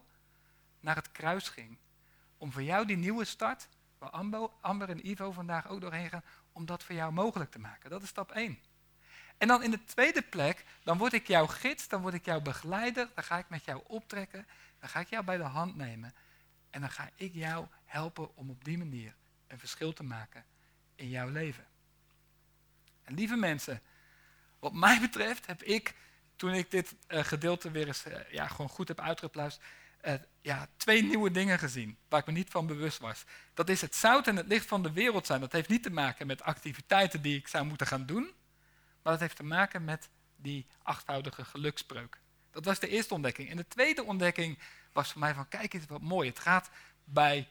naar het kruis ging. Om voor jou die nieuwe start, waar Amber en Ivo vandaag ook doorheen gaan, om dat voor jou mogelijk te maken. Dat is stap 1. En dan in de tweede plek, dan word ik jouw gids, dan word ik jouw begeleider, dan ga ik met jou optrekken dan ga ik jou bij de hand nemen en dan ga ik jou helpen om op die manier een verschil te maken in jouw leven. En lieve mensen, wat mij betreft heb ik, toen ik dit uh, gedeelte weer eens uh, ja, gewoon goed heb uitgepluist, eh, ja, twee nieuwe dingen gezien waar ik me niet van bewust was. Dat is het zout en het licht van de wereld zijn. Dat heeft niet te maken met activiteiten die ik zou moeten gaan doen, maar dat heeft te maken met die achtvoudige gelukspreuk. Dat was de eerste ontdekking. En de tweede ontdekking was voor mij van, kijk eens wat mooi. Het gaat bij,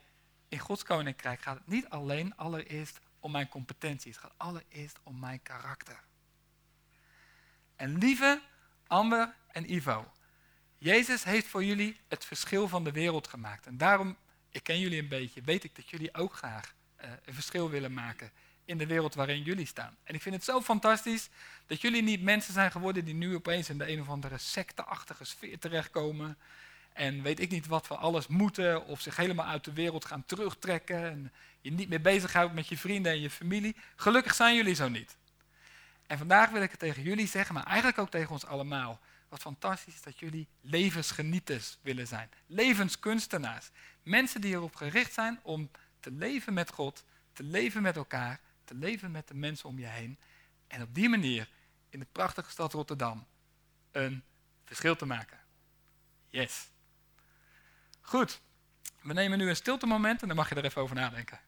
in Gods koninkrijk gaat het niet alleen allereerst om mijn competentie. Het gaat allereerst om mijn karakter. En lieve Amber en Ivo, Jezus heeft voor jullie het verschil van de wereld gemaakt. En daarom, ik ken jullie een beetje, weet ik dat jullie ook graag uh, een verschil willen maken in de wereld waarin jullie staan. En ik vind het zo fantastisch dat jullie niet mensen zijn geworden die nu opeens in de een of andere secteachtige sfeer terechtkomen. En weet ik niet wat we alles moeten, of zich helemaal uit de wereld gaan terugtrekken. En je niet meer bezighoudt met je vrienden en je familie. Gelukkig zijn jullie zo niet. En vandaag wil ik het tegen jullie zeggen, maar eigenlijk ook tegen ons allemaal. Wat fantastisch is dat jullie levensgenieters willen zijn. Levenskunstenaars. Mensen die erop gericht zijn om te leven met God, te leven met elkaar, te leven met de mensen om je heen. En op die manier in de prachtige stad Rotterdam een verschil te maken. Yes. Goed. We nemen nu een stilte moment en dan mag je er even over nadenken.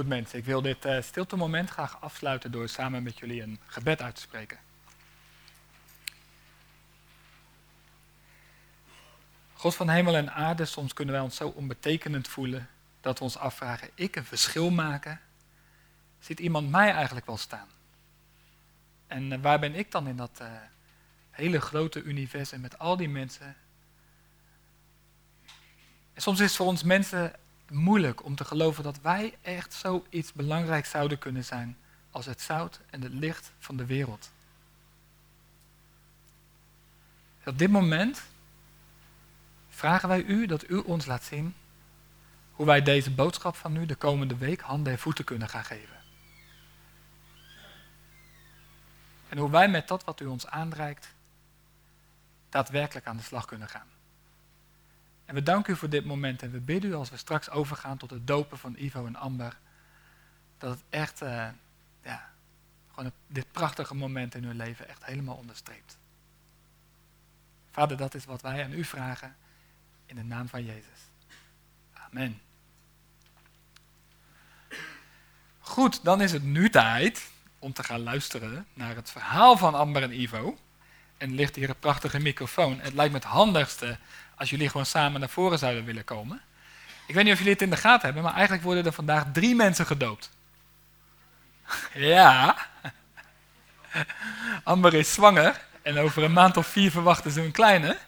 Goed mensen, ik wil dit uh, stilte moment graag afsluiten door samen met jullie een gebed uit te spreken. God van hemel en aarde, soms kunnen wij ons zo onbetekenend voelen dat we ons afvragen, ik een verschil maken? Ziet iemand mij eigenlijk wel staan? En uh, waar ben ik dan in dat uh, hele grote universum met al die mensen? En soms is voor ons mensen moeilijk om te geloven dat wij echt zoiets belangrijks zouden kunnen zijn als het zout en het licht van de wereld. Op dit moment vragen wij u dat u ons laat zien hoe wij deze boodschap van u de komende week handen en voeten kunnen gaan geven. En hoe wij met dat wat u ons aanreikt daadwerkelijk aan de slag kunnen gaan. En we danken u voor dit moment en we bidden u als we straks overgaan tot het dopen van Ivo en Amber, dat het echt, uh, ja, gewoon dit prachtige moment in hun leven echt helemaal onderstreept. Vader, dat is wat wij aan u vragen in de naam van Jezus. Amen. Goed, dan is het nu tijd om te gaan luisteren naar het verhaal van Amber en Ivo. En ligt hier een prachtige microfoon. Het lijkt me het handigste als jullie gewoon samen naar voren zouden willen komen. Ik weet niet of jullie het in de gaten hebben, maar eigenlijk worden er vandaag drie mensen gedoopt. ja. Amber is zwanger en over een maand of vier verwachten ze een kleine.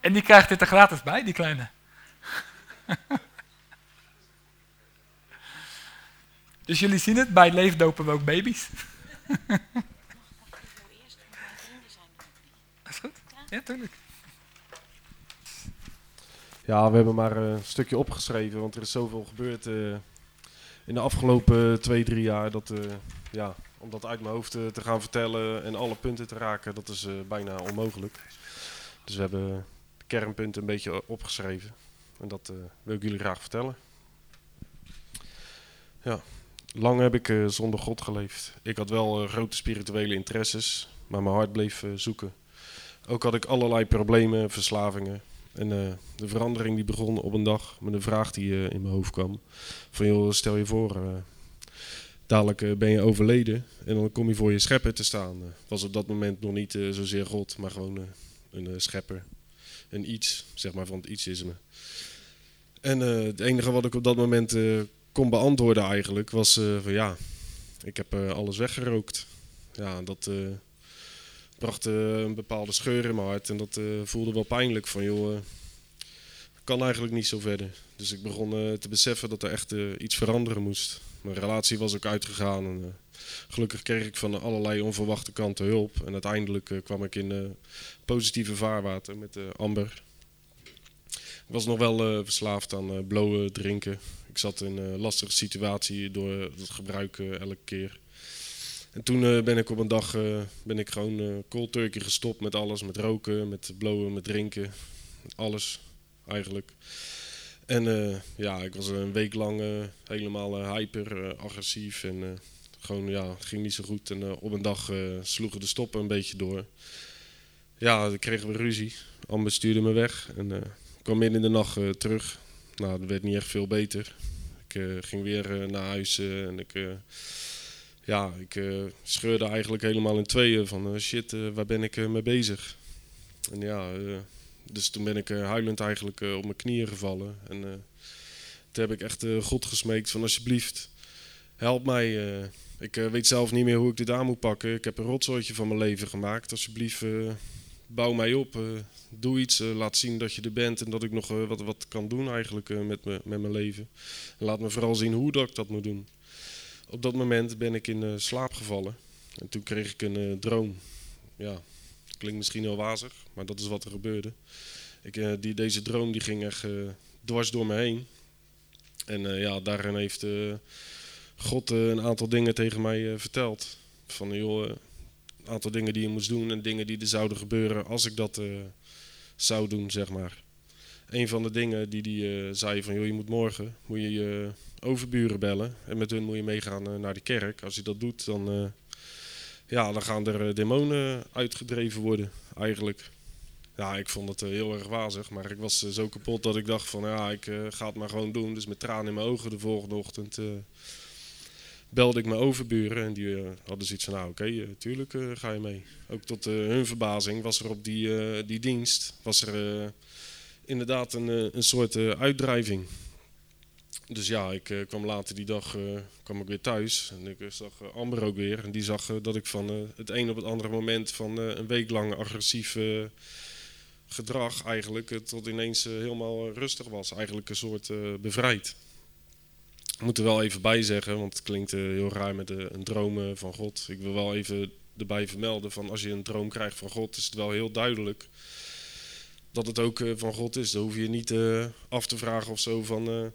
En die krijgt dit er gratis bij, die kleine. dus jullie zien het, bij leefdopen we ook baby's. Ja, tuurlijk. Ja, we hebben maar eh, een stukje opgeschreven, want er is zoveel gebeurd eh, in de afgelopen twee, drie jaar. Dat, eh, ja, om dat uit mijn hoofd eh, te gaan vertellen en alle punten te raken, dat is eh, bijna onmogelijk. Dus we hebben de kernpunten een beetje opgeschreven. En dat eh, wil ik jullie graag vertellen. Ja, lang heb ik eh, zonder God geleefd. Ik had wel eh, grote spirituele interesses, maar mijn hart bleef eh, zoeken. Ook had ik allerlei problemen, verslavingen. En eh, de verandering die begon op een dag met een vraag die eh, in mijn hoofd kwam. Van joh, stel je voor, eh, dadelijk ben je overleden en dan kom je voor je schepper te staan. Was op dat moment nog niet zozeer God, maar gewoon een schepper. Een iets, zeg maar van het ietsisme. En het enige wat ik op dat moment kon beantwoorden eigenlijk was van ja, ik heb alles weggerookt. Ja, dat bracht eh, een bepaalde scheur in mijn hart en dat eh, voelde wel pijnlijk van joh, eh, kan eigenlijk niet zo verder. Dus ik begon te beseffen dat er echt iets veranderen moest. Mijn relatie was ook uitgegaan en gelukkig kreeg ik van allerlei onverwachte kanten hulp. En uiteindelijk kwam ik in positieve vaarwater met Amber. Ik was nog wel verslaafd aan blowen, drinken. Ik zat in een lastige situatie door het gebruik eh, elke keer. En toen eh, ben ik op een dag eh, ben ik gewoon eh cold turkey gestopt met alles. Met roken, met blowen, met drinken. Alles eigenlijk. En ja, ik was een week lang helemaal hyper, agressief. En gewoon, ja, het ging niet zo goed. En op een dag sloegen de stoppen een beetje door. Ja, dan kregen we ruzie. Amber stuurde me weg. En kwam midden in de nacht terug. Nou, dat werd niet echt veel beter. Ik ging weer naar huis en ik... ja, ik eh, scheurde eigenlijk helemaal in tweeën van eh, shit, eh, waar ben ik mee bezig? En ja, dus toen ben ik huilend eigenlijk op mijn knieën gevallen. En toen heb ik echt God gesmeekt van alsjeblieft, help mij. ik weet zelf niet meer hoe ik dit aan moet pakken. Ik heb een rotzooitje van mijn leven gemaakt. Alsjeblieft, bouw mij op. doe iets, laat zien dat je er bent en dat ik nog wat, wat kan doen eigenlijk met, me, met mijn leven. En laat me vooral zien hoe ik dat moet doen. Op dat moment ben ik in eh, slaap gevallen. En toen kreeg ik een eh, droom. Ja, klinkt misschien heel wazig, maar dat is wat er gebeurde. Ik, eh, die, deze droom die ging echt dwars door me heen. En ja, daarin heeft God een aantal dingen tegen mij verteld. Van joh, een aantal dingen die je moest doen en dingen die er zouden gebeuren als ik dat zou doen, zeg maar. Een van de dingen die hij zei van joh, je moet morgen moet je je overburen bellen en met hun moet je meegaan eh, naar de kerk. Als je dat doet, dan, eh, ja, dan gaan er eh, demonen uitgedreven worden, eigenlijk. Ja, ik vond het heel erg wazig, maar ik was zo kapot dat ik dacht van ja, ik ga het maar gewoon doen. Dus met tranen in mijn ogen de volgende ochtend belde ik mijn overburen en die hadden zoiets van nou oké, tuurlijk ga je mee. Ook tot hun verbazing was er op die, die dienst, was er inderdaad een, een soort uitdrijving. Dus ja, ik eh, kwam later die dag eh, kwam ik weer thuis en ik eh, zag Amber ook weer. En die zag dat ik van het een op het andere moment van een week lang agressief gedrag eigenlijk tot ineens helemaal rustig was. Eigenlijk een soort bevrijd. Ik moet er wel even bij zeggen, want het klinkt heel raar met een droom van God. Ik wil wel even erbij vermelden van als je een droom krijgt van God, is het wel heel duidelijk dat het ook van God is. Dan hoef je niet af te vragen of zo van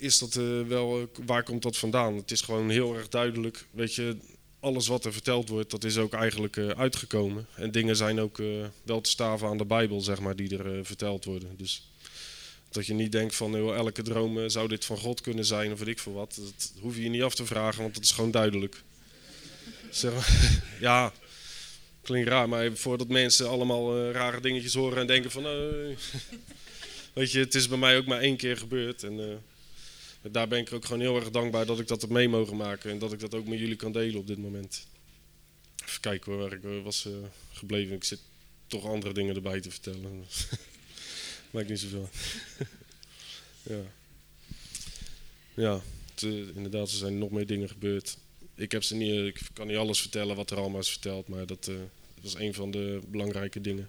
is dat eh, wel, eh, waar komt dat vandaan? Het is gewoon heel erg duidelijk, weet je, alles wat er verteld wordt, dat is ook eigenlijk eh, uitgekomen. En dingen zijn ook wel te staven aan de Bijbel, zeg maar, die er verteld worden. Dus dat je niet denkt van, joh, elke droom zou dit van God kunnen zijn of weet ik veel wat. Dat hoef je je niet af te vragen, want dat is gewoon duidelijk. Zeg maar, *laughs* ja, klinkt raar, maar voordat mensen allemaal rare dingetjes horen en denken van... eh, *laughs* weet je, het is bij mij ook maar één keer gebeurd. En daar ben ik ook gewoon heel erg dankbaar dat ik dat heb mee mogen maken. En dat ik dat ook met jullie kan delen op dit moment. Even kijken hoor, waar ik eh, was eh, gebleven. Ik zit toch andere dingen erbij te vertellen. *laughs* Maakt niet zoveel. *laughs* ja. Ja, eh, inderdaad, er zijn nog meer dingen gebeurd. Ik, heb ze niet, ik kan niet alles vertellen wat er allemaal is verteld, maar dat, was een van de belangrijke dingen.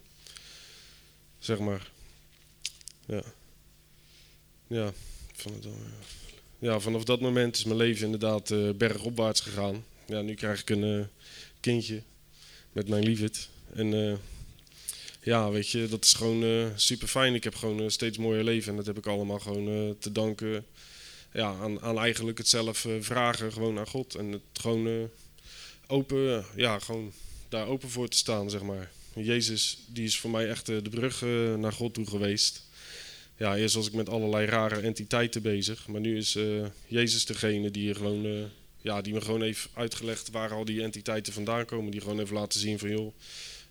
Zeg maar. Ja. Ja, van het, ja, vanaf dat moment is mijn leven inderdaad eh, bergopwaarts gegaan. Ja, nu krijg ik een eh, kindje met mijn lieverd. En eh, ja, weet je, dat is gewoon super fijn. Ik heb gewoon een steeds mooier leven en dat heb ik allemaal gewoon te danken ja, aan, aan eigenlijk het zelf vragen gewoon aan God. En het gewoon open, ja, gewoon daar open voor te staan, zeg maar. Jezus, die is voor mij echt de brug naar God toe geweest ja, eerst was ik met allerlei rare entiteiten bezig. Maar nu is uh, Jezus degene die, gewoon, uh, ja, die me gewoon heeft uitgelegd waar al die entiteiten vandaan komen. Die gewoon even laten zien van joh,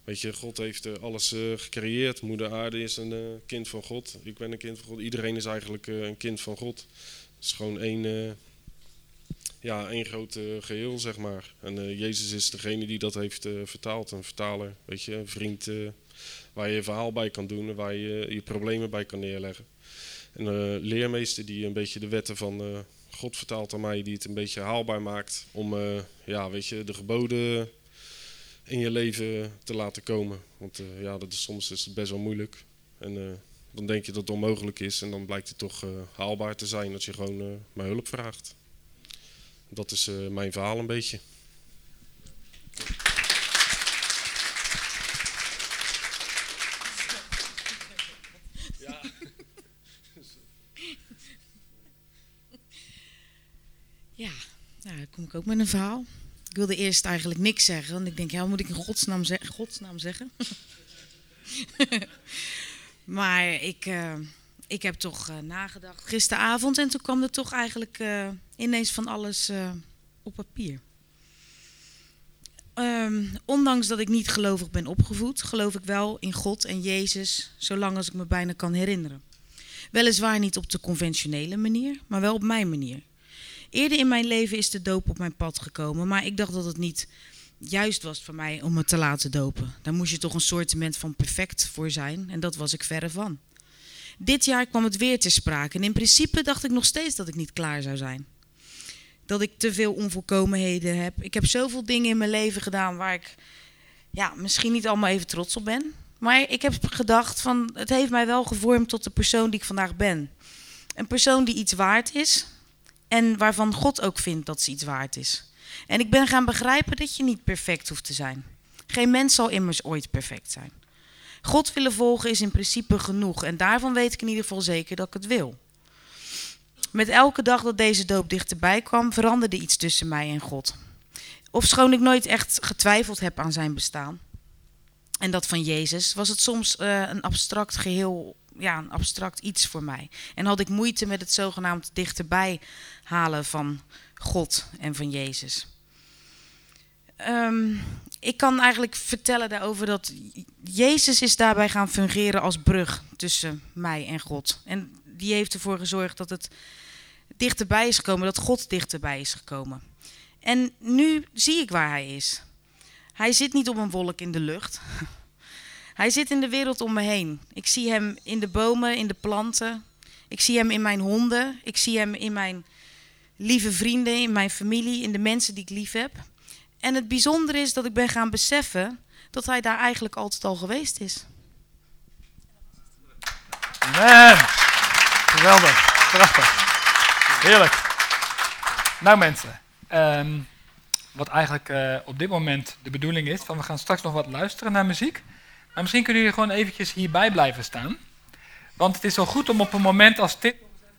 weet je, God heeft uh, alles gecreëerd. Moeder aarde is een kind van God. Ik ben een kind van God. Iedereen is eigenlijk een kind van God. Het is gewoon één, ja, één groot geheel, zeg maar. En Jezus is degene die dat heeft vertaald. Een vertaler, weet je, een vriend waar je je verhaal bij kan doen en waar je je problemen bij kan neerleggen. En een leermeester die een beetje de wetten van uh, God vertaalt aan mij, die het een beetje haalbaar maakt om uh, ja, weet je, de geboden in je leven te laten komen. Want ja, dat is, soms is het best wel moeilijk. En dan denk je dat het onmogelijk is en dan blijkt het toch haalbaar te zijn als je gewoon mijn hulp vraagt. Dat is mijn verhaal een beetje. Nou, dan kom ik ook met een verhaal. Ik wilde eerst eigenlijk niks zeggen, want ik denk, ja, moet ik in godsnaam, godsnaam zeggen? *laughs* maar ik, uh, ik heb toch uh, nagedacht gisteravond en toen kwam er toch eigenlijk uh, ineens van alles op papier. Um, ondanks dat ik niet gelovig ben opgevoed, geloof ik wel in God en Jezus, zolang als ik me bijna kan herinneren. Weliswaar niet op de conventionele manier, maar wel op mijn manier. Eerder in mijn leven is de doop op mijn pad gekomen, maar ik dacht dat het niet juist was voor mij om me te laten dopen. Daar moest je toch een soortement van perfect voor zijn en dat was ik verre van. Dit jaar kwam het weer te sprake en in principe dacht ik nog steeds dat ik niet klaar zou zijn. Dat ik te veel onvolkomenheden heb. Ik heb zoveel dingen in mijn leven gedaan waar ik ja, misschien niet allemaal even trots op ben. Maar ik heb gedacht van het heeft mij wel gevormd tot de persoon die ik vandaag ben. Een persoon die iets waard is, en waarvan God ook vindt dat ze iets waard is. En ik ben gaan begrijpen dat je niet perfect hoeft te zijn. Geen mens zal immers ooit perfect zijn. God willen volgen is in principe genoeg. En daarvan weet ik in ieder geval zeker dat ik het wil. Met elke dag dat deze doop dichterbij kwam, veranderde iets tussen mij en God. Ofschoon ik nooit echt getwijfeld heb aan zijn bestaan. En dat van Jezus was het soms uh, een abstract geheel ja, een abstract iets voor mij. En had ik moeite met het zogenaamd dichterbij halen van God en van Jezus. Um, ik kan eigenlijk vertellen daarover dat Jezus is daarbij gaan fungeren als brug tussen mij en God. En die heeft ervoor gezorgd dat het dichterbij is gekomen, dat God dichterbij is gekomen. En nu zie ik waar hij is. Hij zit niet op een wolk in de lucht. Hij zit in de wereld om me heen. Ik zie hem in de bomen, in de planten. Ik zie hem in mijn honden. Ik zie hem in mijn lieve vrienden, in mijn familie, in de mensen die ik lief heb. En het bijzondere is dat ik ben gaan beseffen dat hij daar eigenlijk altijd al geweest is. Amen. Geweldig. Prachtig. Heerlijk. Nou mensen, um, wat eigenlijk uh, op dit moment de bedoeling is, van we gaan straks nog wat luisteren naar muziek. Maar misschien kunnen jullie gewoon eventjes hierbij blijven staan. Want het is wel goed om op een moment als dit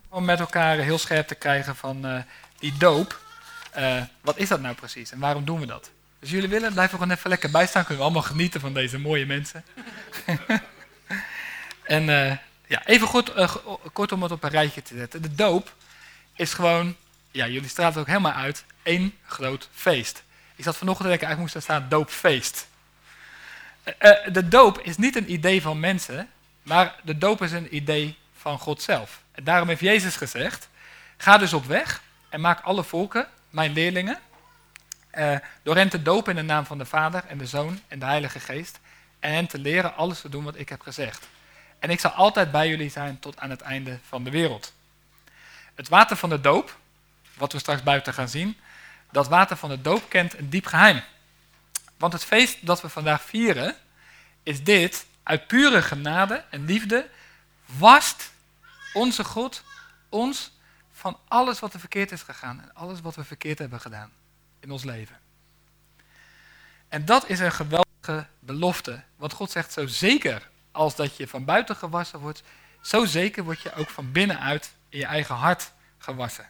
om met elkaar heel scherp te krijgen van uh, die doop. Uh, wat is dat nou precies en waarom doen we dat? Dus jullie willen, blijven gewoon even lekker bijstaan. Kunnen we allemaal genieten van deze mooie mensen. *laughs* en uh, ja, even goed, kort om het op een rijtje te zetten. De doop is gewoon, ja, jullie straten het ook helemaal uit, één groot feest. Ik zat vanochtend te denken, eigenlijk moest er staan doopfeest. Uh, de doop is niet een idee van mensen, maar de doop is een idee van God zelf. Daarom heeft Jezus gezegd: ga dus op weg en maak alle volken mijn leerlingen. Uh, door hen te dopen in de naam van de Vader en de Zoon en de Heilige Geest. En hen te leren alles te doen wat ik heb gezegd. En ik zal altijd bij jullie zijn tot aan het einde van de wereld. Het water van de doop, wat we straks buiten gaan zien, dat water van de doop kent een diep geheim. Want het feest dat we vandaag vieren, is dit, uit pure genade en liefde, wast onze God ons van alles wat er verkeerd is gegaan en alles wat we verkeerd hebben gedaan in ons leven. En dat is een geweldige belofte. Want God zegt zo zeker als dat je van buiten gewassen wordt, zo zeker word je ook van binnenuit in je eigen hart gewassen.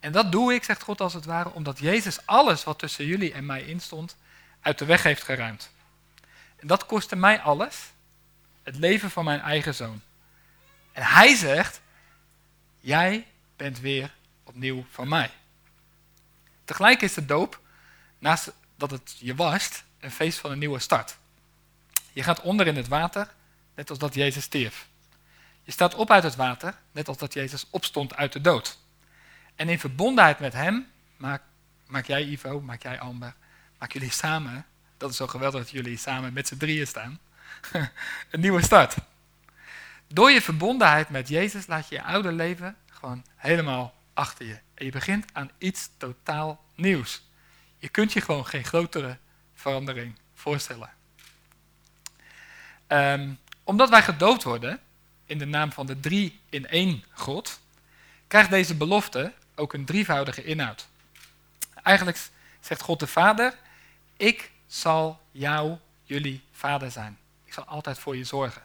En dat doe ik, zegt God als het ware, omdat Jezus alles wat tussen jullie en mij instond, uit de weg heeft geruimd. En dat kostte mij alles, het leven van mijn eigen zoon. En hij zegt, jij bent weer opnieuw van mij. Tegelijk is de doop, naast dat het je wast, een feest van een nieuwe start. Je gaat onder in het water, net als dat Jezus stierf. Je staat op uit het water, net als dat Jezus opstond uit de dood. En in verbondenheid met Hem maak, maak jij Ivo, maak jij Amber, maak jullie samen, dat is zo geweldig dat jullie samen met z'n drieën staan, *laughs* een nieuwe start. Door je verbondenheid met Jezus laat je je oude leven gewoon helemaal achter je. En je begint aan iets totaal nieuws. Je kunt je gewoon geen grotere verandering voorstellen. Ehm, omdat wij gedoopt worden in de naam van de drie in één God, krijgt deze belofte ook een drievoudige inhoud. Eigenlijk zegt God de Vader: Ik zal jou, jullie vader zijn. Ik zal altijd voor je zorgen.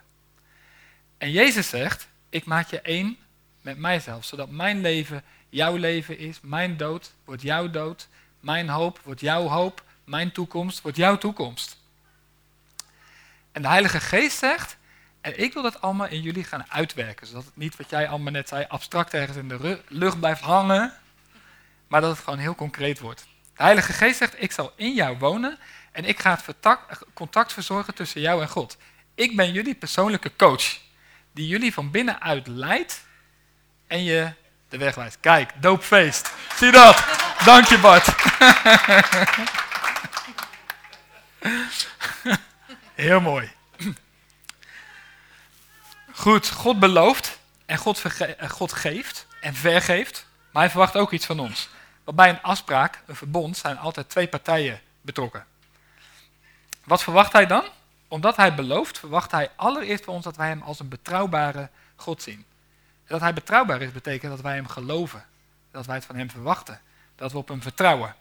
En Jezus zegt: Ik maak je één met mijzelf, zodat mijn leven jouw leven is, mijn dood wordt jouw dood, mijn hoop wordt jouw hoop, mijn toekomst wordt jouw toekomst. En de Heilige Geest zegt, en ik wil dat allemaal in jullie gaan uitwerken, zodat het niet, wat jij allemaal net zei, abstract ergens in de lucht blijft hangen, maar dat het gewoon heel concreet wordt. De Heilige Geest zegt, ik zal in jou wonen en ik ga het contact verzorgen tussen jou en God. Ik ben jullie persoonlijke coach, die jullie van binnenuit leidt en je de weg wijst. Kijk, doopfeest. Zie dat? Dank je Bart. *laughs* Heel mooi. Goed, God belooft en God, God geeft en vergeeft, maar hij verwacht ook iets van ons. Want bij een afspraak, een verbond, zijn altijd twee partijen betrokken. Wat verwacht hij dan? Omdat hij belooft, verwacht hij allereerst van ons dat wij hem als een betrouwbare God zien. En dat hij betrouwbaar is, betekent dat wij hem geloven. Dat wij het van hem verwachten. Dat we op hem vertrouwen.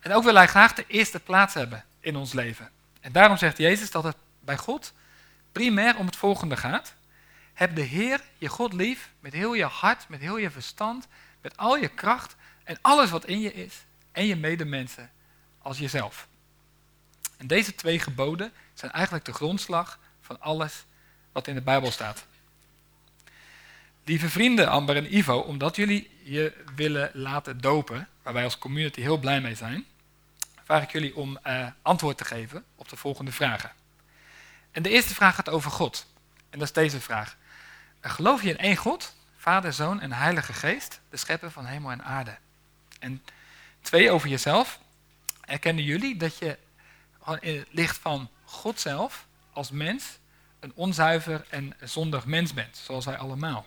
En ook wil hij graag de eerste plaats hebben in ons leven. En daarom zegt Jezus dat het bij God primair om het volgende gaat. Heb de Heer, je God lief, met heel je hart, met heel je verstand, met al je kracht en alles wat in je is. En je medemensen als jezelf. En deze twee geboden zijn eigenlijk de grondslag van alles wat in de Bijbel staat. Lieve vrienden, Amber en Ivo, omdat jullie je willen laten dopen, waar wij als community heel blij mee zijn, vraag ik jullie om uh, antwoord te geven op de volgende vragen. En de eerste vraag gaat over God. En dat is deze vraag. Geloof je in één God, Vader, Zoon en Heilige Geest, de schepper van hemel en aarde? En twee over jezelf. Erkennen jullie dat je in het licht van God zelf als mens een onzuiver en zondig mens bent, zoals wij allemaal?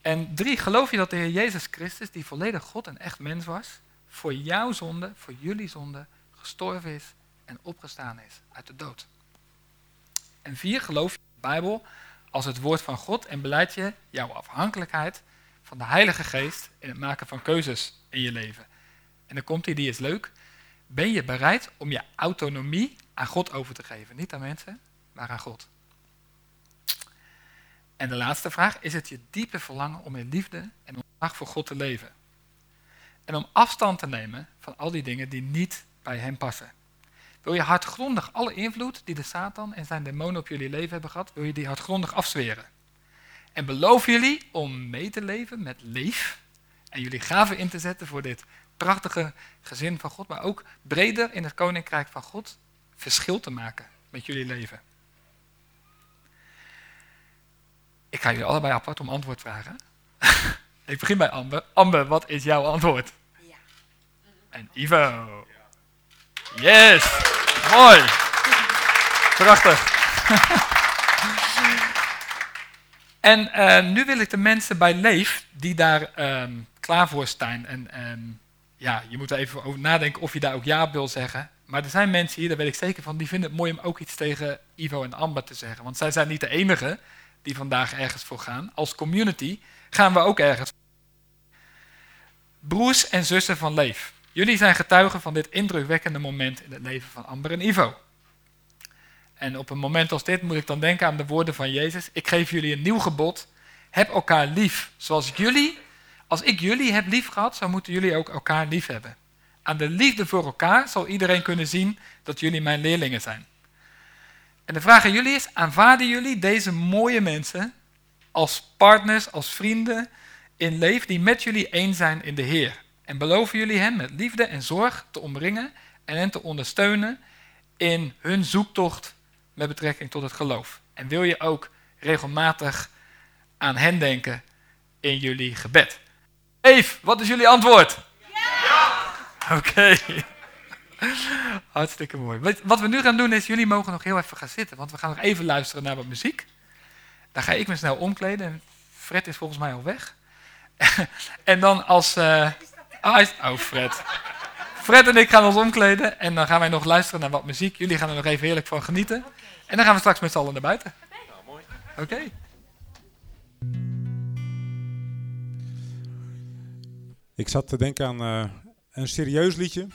En drie, geloof je dat de Heer Jezus Christus, die volledig God en echt mens was, voor jouw zonde, voor jullie zonde, gestorven is en opgestaan is uit de dood? En vier, geloof je de Bijbel als het woord van God en beleid je jouw afhankelijkheid van de Heilige Geest in het maken van keuzes in je leven? En dan komt die, die is leuk. Ben je bereid om je autonomie aan God over te geven? Niet aan mensen, maar aan God. En de laatste vraag, is het je diepe verlangen om in liefde en ontzag voor God te leven? En om afstand te nemen van al die dingen die niet bij hem passen. Wil je hardgrondig alle invloed die de Satan en zijn demonen op jullie leven hebben gehad, wil je die hardgrondig afzweren? En beloof jullie om mee te leven met leef en jullie gaven in te zetten voor dit prachtige gezin van God, maar ook breder in het koninkrijk van God verschil te maken met jullie leven. Ik ga jullie allebei apart om antwoord vragen. *laughs* ik begin bij Amber. Amber, wat is jouw antwoord? Ja. En Ivo. Yes! Mooi! Prachtig. *laughs* en uh, nu wil ik de mensen bij Leef, die daar um, klaar voor staan. En um, ja, je moet er even over nadenken of je daar ook ja wil zeggen. Maar er zijn mensen hier, daar weet ik zeker van, die vinden het mooi om ook iets tegen Ivo en Amber te zeggen. Want zij zijn niet de enige die vandaag ergens voor gaan. Als community gaan we ook ergens. Broers en zussen van Leef. Jullie zijn getuigen van dit indrukwekkende moment in het leven van Amber en Ivo. En op een moment als dit moet ik dan denken aan de woorden van Jezus. Ik geef jullie een nieuw gebod. Heb elkaar lief. Zoals jullie, als ik jullie heb lief gehad, zo moeten jullie ook elkaar lief hebben. Aan de liefde voor elkaar zal iedereen kunnen zien dat jullie mijn leerlingen zijn. En de vraag aan jullie is, aanvaarden jullie deze mooie mensen als partners, als vrienden in leven die met jullie één zijn in de Heer? En beloven jullie hen met liefde en zorg te omringen en hen te ondersteunen in hun zoektocht met betrekking tot het geloof? En wil je ook regelmatig aan hen denken in jullie gebed? Eve, wat is jullie antwoord? Ja! Oké. *laughs* Hartstikke mooi. Wat we nu gaan doen is, jullie mogen nog heel even gaan zitten, want we gaan nog even luisteren naar wat muziek. Dan ga ik me snel omkleden. Fred is volgens mij al weg. *laughs* en dan als... Uh, oh, oh, Fred. Fred en ik gaan ons omkleden en dan gaan wij nog luisteren naar wat muziek. Jullie gaan er nog even heerlijk van genieten. En dan gaan we straks met z'n allen naar buiten. Nou, mooi. Oké. Ik zat te denken aan uh, een serieus liedje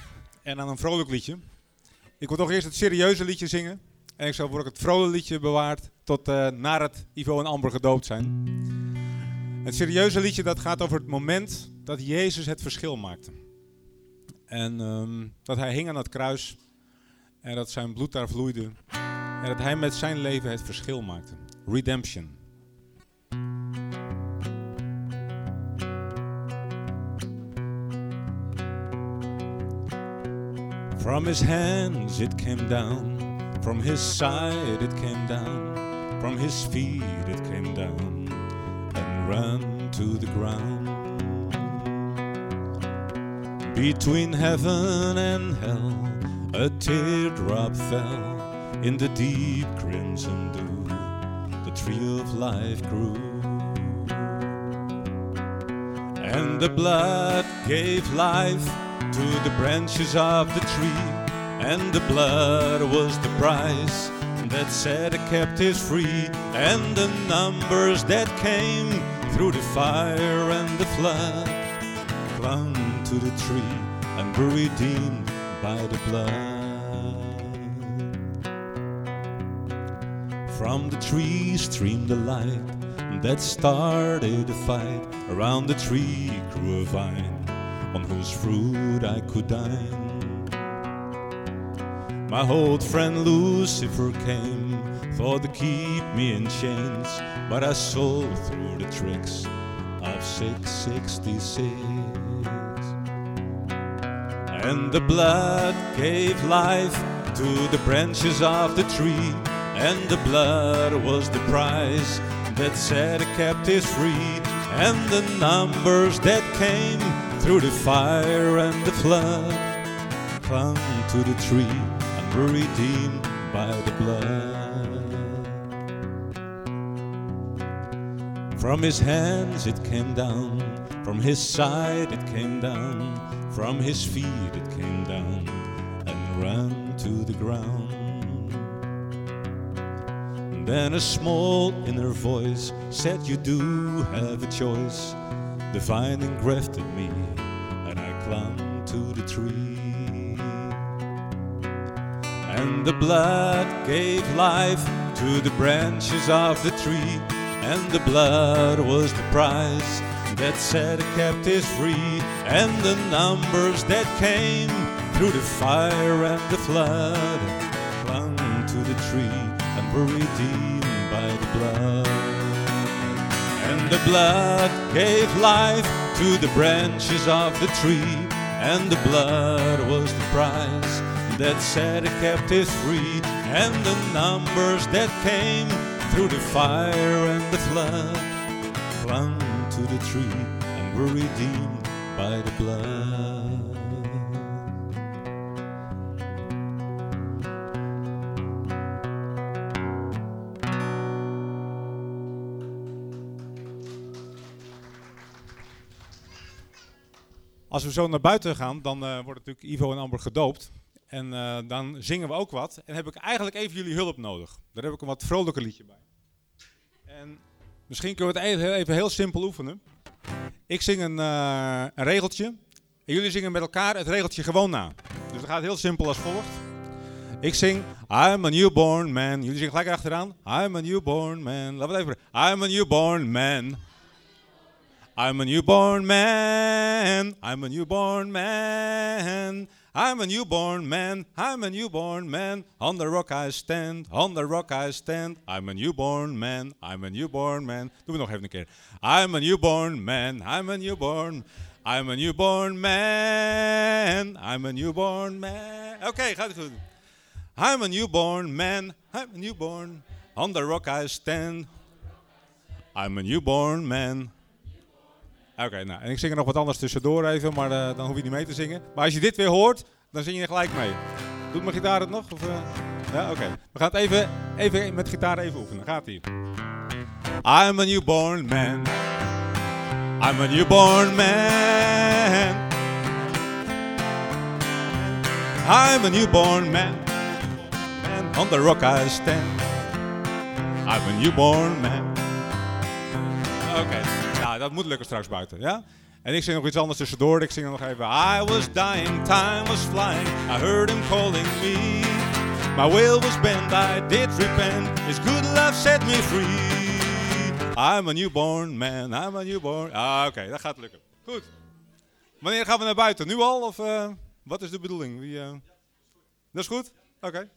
en aan een vrolijk liedje. Ik wil toch eerst het serieuze liedje zingen. En ik zal voor het vrolijke liedje bewaard tot uh, naar het Ivo en Amber gedoopt zijn. Het serieuze liedje dat gaat over het moment dat Jezus het verschil maakte. En um, dat hij hing aan het kruis en dat zijn bloed daar vloeide. En dat hij met zijn leven het verschil maakte. Redemption. From his hands it came down, from his side it came down, from his feet it came down, and ran to the ground. Between heaven and hell, a teardrop fell in the deep crimson dew. The tree of life grew. And the blood gave life to the branches of the tree, and the blood was the price that set the captives free, and the numbers that came through the fire and the flood clung to the tree and were redeemed by the blood. From the tree streamed the light that started a fight. Around the tree grew a vine on whose fruit I could dine. My old friend Lucifer came, thought to keep me in chains, but I saw through the tricks of 666. And the blood gave life to the branches of the tree, and the blood was the price that set captives free, and the numbers that came through the fire and the flood, clung to the tree and were redeemed by the blood. From his hands it came down, from his side it came down, from his feet it came down, and ran to the ground. Then a small inner voice said, You do have a choice the vine engrafted me, and I clung to the tree. And the blood gave life to the branches of the tree, and the blood was the price that set the captives free, and the numbers that came through the fire and the flood clung to the tree were redeemed by the blood. And the blood gave life to the branches of the tree, and the blood was the price that set the captives free, and the numbers that came through the fire and the flood clung to the tree and were redeemed by the blood. Als we zo naar buiten gaan, dan uh, wordt natuurlijk Ivo en Amber gedoopt. En uh, dan zingen we ook wat. En heb ik eigenlijk even jullie hulp nodig. Daar heb ik een wat vrolijker liedje bij. En misschien kunnen we het even, even heel simpel oefenen. Ik zing een, uh, een regeltje. En jullie zingen met elkaar het regeltje gewoon na. Dus het gaat heel simpel als volgt. Ik zing I'm a newborn man. Jullie zingen gelijk achteraan. I'm a newborn man. Laten we het even. I'm a newborn man. I'm a newborn man. I'm a newborn man. I'm a newborn man. I'm a newborn man. On the rock I stand. On the rock I stand. I'm a newborn man. I'm a newborn man. Doen we nog even een keer. I'm a newborn man. I'm a newborn. I'm a newborn man. I'm a newborn man. Oké, gaat goed. I'm a newborn man. I'm a newborn. On the rock I stand. I'm a newborn man. Oké, nou, en ik zing er nog wat anders tussendoor even, maar eh, dan hoef je niet mee te zingen. Maar als je dit weer hoort, dan zing je gelijk mee. Doet mijn gitaar het nog? Of, eh? Ja, oké. We gaan het even, even met gitaar even oefenen. Gaat ie. I'm a newborn man. I'm a newborn man. I'm a newborn man. man. On the rock I stand. I'm a newborn man. Oké, dat moet lukken straks buiten, ja? En ik zing nog iets anders tussendoor. Ik zing nog even. I was dying, time was flying. I heard him calling me. My will was bent, I did repent. His good love set me free. I'm a newborn man, I'm a newborn... Ah, oké, dat gaat lukken. Goed. Wanneer gaan we naar buiten? Nu al? Of uh, wat is de bedoeling? Wie, uh... Dat is goed? Oké.